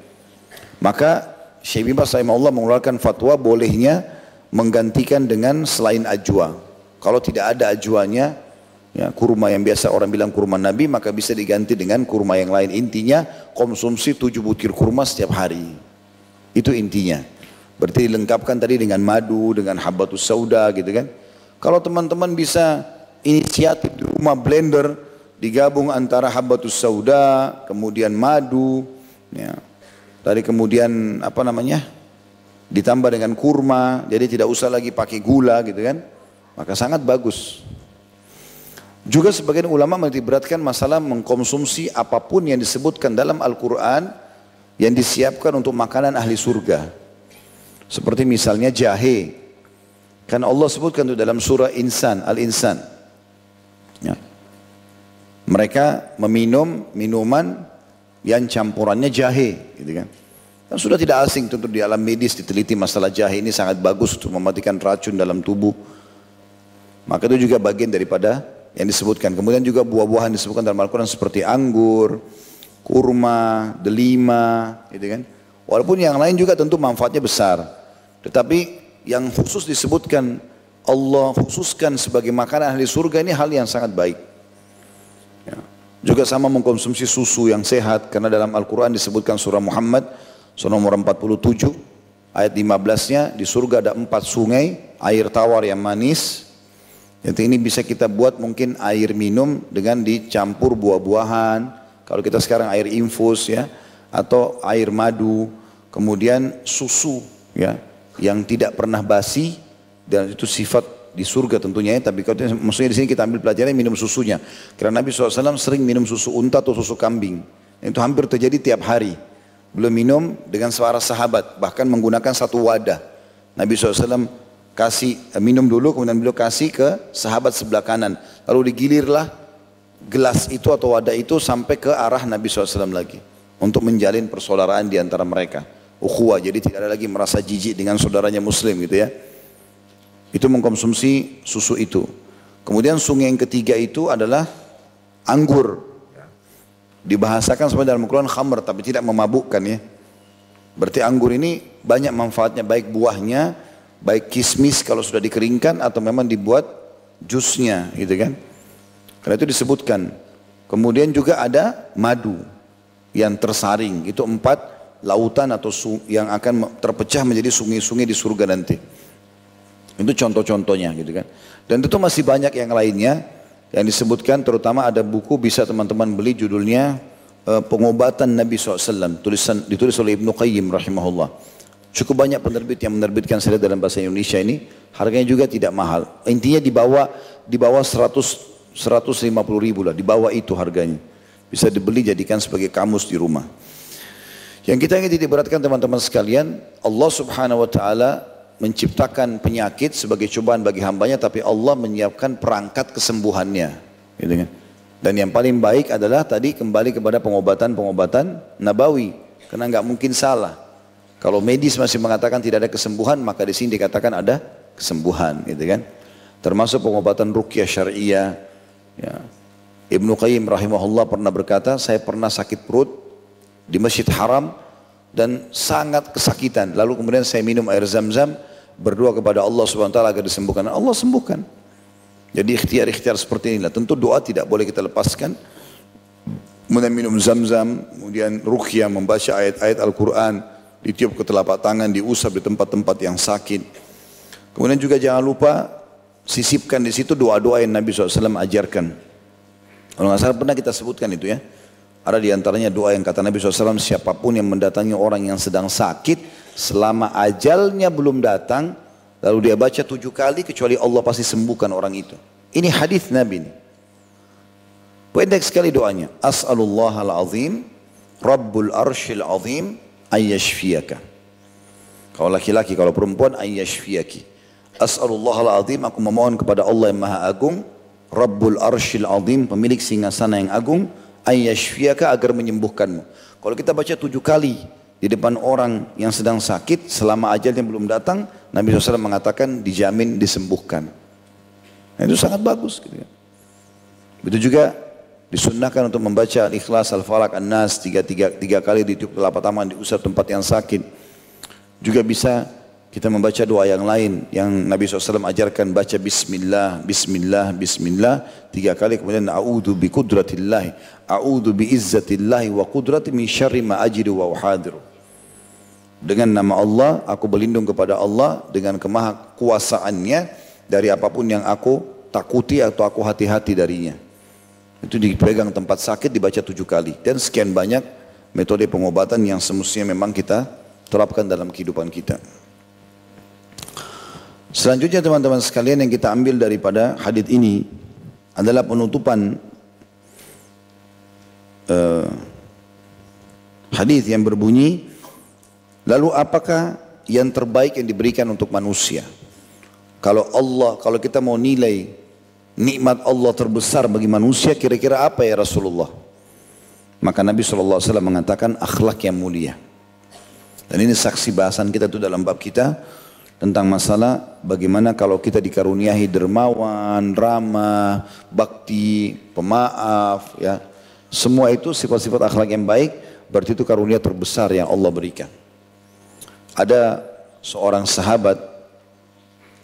Maka Syekh bin Bas Allah mengeluarkan fatwa bolehnya menggantikan dengan selain ajwa. Kalau tidak ada ajwanya, ya, kurma yang biasa orang bilang kurma Nabi, maka bisa diganti dengan kurma yang lain. Intinya konsumsi tujuh butir kurma setiap hari. Itu intinya. Berarti dilengkapkan tadi dengan madu, dengan habatus sauda gitu kan. Kalau teman-teman bisa inisiatif di rumah blender, digabung antara habatus sauda, kemudian madu, ya. Tadi kemudian apa namanya? Ditambah dengan kurma, jadi tidak usah lagi pakai gula gitu kan. Maka sangat bagus. Juga sebagian ulama meniberatkan masalah mengkonsumsi apa pun yang disebutkan dalam Al-Quran yang disiapkan untuk makanan ahli surga. Seperti misalnya jahe. Kan Allah sebutkan itu dalam surah Insan, Al-Insan. Ya. Mereka meminum minuman yang campurannya jahe, gitu kan. Dan sudah tidak asing tentu di alam medis diteliti masalah jahe ini sangat bagus untuk mematikan racun dalam tubuh. Maka itu juga bagian daripada yang disebutkan. Kemudian juga buah-buahan disebutkan dalam Al-Quran seperti anggur, kurma, delima, gitu kan. Walaupun yang lain juga tentu manfaatnya besar. Tetapi yang khusus disebutkan Allah khususkan sebagai makanan ahli surga ini hal yang sangat baik. Juga sama mengkonsumsi susu yang sehat karena dalam Al-Quran disebutkan surah Muhammad surah nomor 47 ayat 15-nya di surga ada empat sungai air tawar yang manis. Jadi ini bisa kita buat mungkin air minum dengan dicampur buah-buahan. Kalau kita sekarang air infus ya atau air madu, kemudian susu ya yang tidak pernah basi dan itu sifat di surga tentunya ya, tapi kalau maksudnya di sini kita ambil pelajaran minum susunya. Karena Nabi SAW sering minum susu unta atau susu kambing. Itu hampir terjadi tiap hari. Belum minum dengan suara sahabat, bahkan menggunakan satu wadah. Nabi SAW kasih eh, minum dulu, kemudian beliau kasih ke sahabat sebelah kanan. Lalu digilirlah gelas itu atau wadah itu sampai ke arah Nabi SAW lagi. Untuk menjalin persaudaraan di antara mereka. Ukhuwah, jadi tidak ada lagi merasa jijik dengan saudaranya muslim gitu ya. Itu mengkonsumsi susu itu. Kemudian sungai yang ketiga itu adalah anggur. Dibahasakan sebenarnya dalam Al-Quran khamr tapi tidak memabukkan ya. Berarti anggur ini banyak manfaatnya baik buahnya, baik kismis kalau sudah dikeringkan atau memang dibuat jusnya gitu kan. Karena itu disebutkan. Kemudian juga ada madu yang tersaring. Itu empat lautan atau yang akan terpecah menjadi sungai-sungai di surga nanti. Itu contoh-contohnya gitu kan. Dan itu masih banyak yang lainnya yang disebutkan terutama ada buku bisa teman-teman beli judulnya uh, Pengobatan Nabi SAW tulisan ditulis oleh Ibnu Qayyim rahimahullah. Cukup banyak penerbit yang menerbitkan saya dalam bahasa Indonesia ini harganya juga tidak mahal. Intinya di bawah di bawah 100 150 ribu lah, di bawah itu harganya. Bisa dibeli jadikan sebagai kamus di rumah. Yang kita ingin diberatkan teman-teman sekalian, Allah subhanahu wa ta'ala menciptakan penyakit sebagai cobaan bagi hambanya tapi Allah menyiapkan perangkat kesembuhannya. Gitu kan? Dan yang paling baik adalah tadi kembali kepada pengobatan-pengobatan nabawi. Karena nggak mungkin salah. Kalau medis masih mengatakan tidak ada kesembuhan maka di sini dikatakan ada kesembuhan gitu kan? Termasuk pengobatan rukyah syariah. Ya. Ibnu Qayyim rahimahullah pernah berkata saya pernah sakit perut di Masjid Haram dan sangat kesakitan. Lalu kemudian saya minum air zam-zam berdoa kepada Allah Subhanahu wa taala agar disembuhkan. Allah sembuhkan. Jadi ikhtiar-ikhtiar seperti inilah. Tentu doa tidak boleh kita lepaskan. Kemudian minum zam-zam, kemudian ruqyah membaca ayat-ayat Al-Quran, ditiup ke telapak tangan, diusap di tempat-tempat yang sakit. Kemudian juga jangan lupa sisipkan di situ doa-doa yang Nabi SAW ajarkan. Kalau nggak salah pernah kita sebutkan itu ya. Ada di antaranya doa yang kata Nabi SAW, siapa pun yang mendatangi orang yang sedang sakit, selama ajalnya belum datang, lalu dia baca tujuh kali, kecuali Allah pasti sembuhkan orang itu. Ini hadis Nabi ini. Pendek sekali doanya. As'alullah al-azim, Rabbul arshil azim, ayyashfiyaka. Kalau laki-laki, kalau perempuan, ayyashfiyaki. As'alullah al-azim, aku memohon kepada Allah yang maha agung, Rabbul arshil azim, pemilik singgasana yang agung, ayyashfiyaka agar menyembuhkanmu. Kalau kita baca tujuh kali di depan orang yang sedang sakit selama ajalnya belum datang, Nabi SAW mengatakan dijamin disembuhkan. Nah, itu sangat bagus. Gitu ya. Begitu juga disunnahkan untuk membaca Al-Ikhlas, Al-Falaq, An-Nas tiga, tiga, tiga kali di telapak tangan diusap tempat yang sakit. Juga bisa kita membaca doa yang lain yang Nabi SAW ajarkan baca Bismillah, Bismillah, Bismillah tiga kali kemudian A'udhu bi kudratillahi, A'udhu bi izzatillahi wa kudrati min syarri ma ajidu wa uhadiru. Dengan nama Allah, aku berlindung kepada Allah dengan kemaha kuasaannya dari apa pun yang aku takuti atau aku hati-hati darinya. Itu dipegang tempat sakit dibaca tujuh kali. Dan sekian banyak metode pengobatan yang semestinya memang kita terapkan dalam kehidupan kita. Selanjutnya teman-teman sekalian yang kita ambil daripada hadis ini adalah penutupan uh, hadis yang berbunyi lalu apakah yang terbaik yang diberikan untuk manusia kalau Allah kalau kita mau nilai nikmat Allah terbesar bagi manusia kira-kira apa ya Rasulullah maka Nabi SAW mengatakan akhlak yang mulia dan ini saksi bahasan kita itu dalam bab kita tentang masalah bagaimana kalau kita dikaruniai dermawan, ramah, bakti, pemaaf, ya. Semua itu sifat-sifat akhlak yang baik, berarti itu karunia terbesar yang Allah berikan. Ada seorang sahabat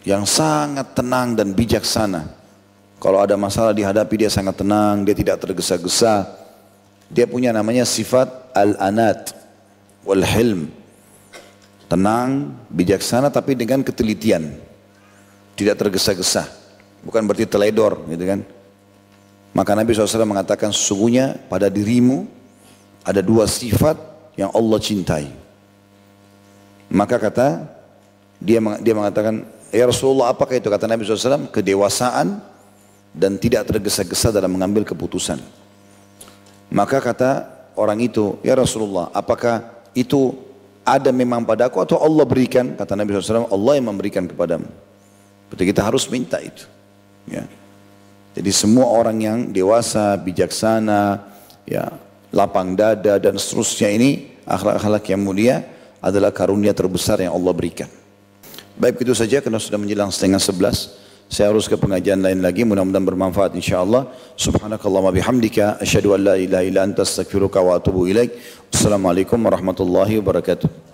yang sangat tenang dan bijaksana. Kalau ada masalah dihadapi dia sangat tenang, dia tidak tergesa-gesa. Dia punya namanya sifat al-anat wal hilm. Tenang, bijaksana tapi dengan ketelitian. Tidak tergesa-gesa. Bukan berarti teledor gitu kan. Maka Nabi SAW mengatakan sesungguhnya pada dirimu ada dua sifat yang Allah cintai. Maka kata dia dia mengatakan Ya Rasulullah apakah itu kata Nabi SAW kedewasaan dan tidak tergesa-gesa dalam mengambil keputusan. Maka kata orang itu ya Rasulullah apakah itu ada memang padaku atau Allah berikan kata Nabi SAW Allah yang memberikan kepadamu. Berarti kita harus minta itu. Ya. Jadi semua orang yang dewasa, bijaksana, ya lapang dada dan seterusnya ini akhlak-akhlak yang mulia adalah karunia terbesar yang Allah berikan. Baik itu saja karena sudah menjelang setengah sebelas. Saya harus ke pengajian lain lagi. Mudah-mudahan bermanfaat insyaAllah. Subhanakallah wa bihamdika. Asyadu an la ilaha illa anta astagfiruka wa atubu ilaik. Assalamualaikum warahmatullahi wabarakatuh.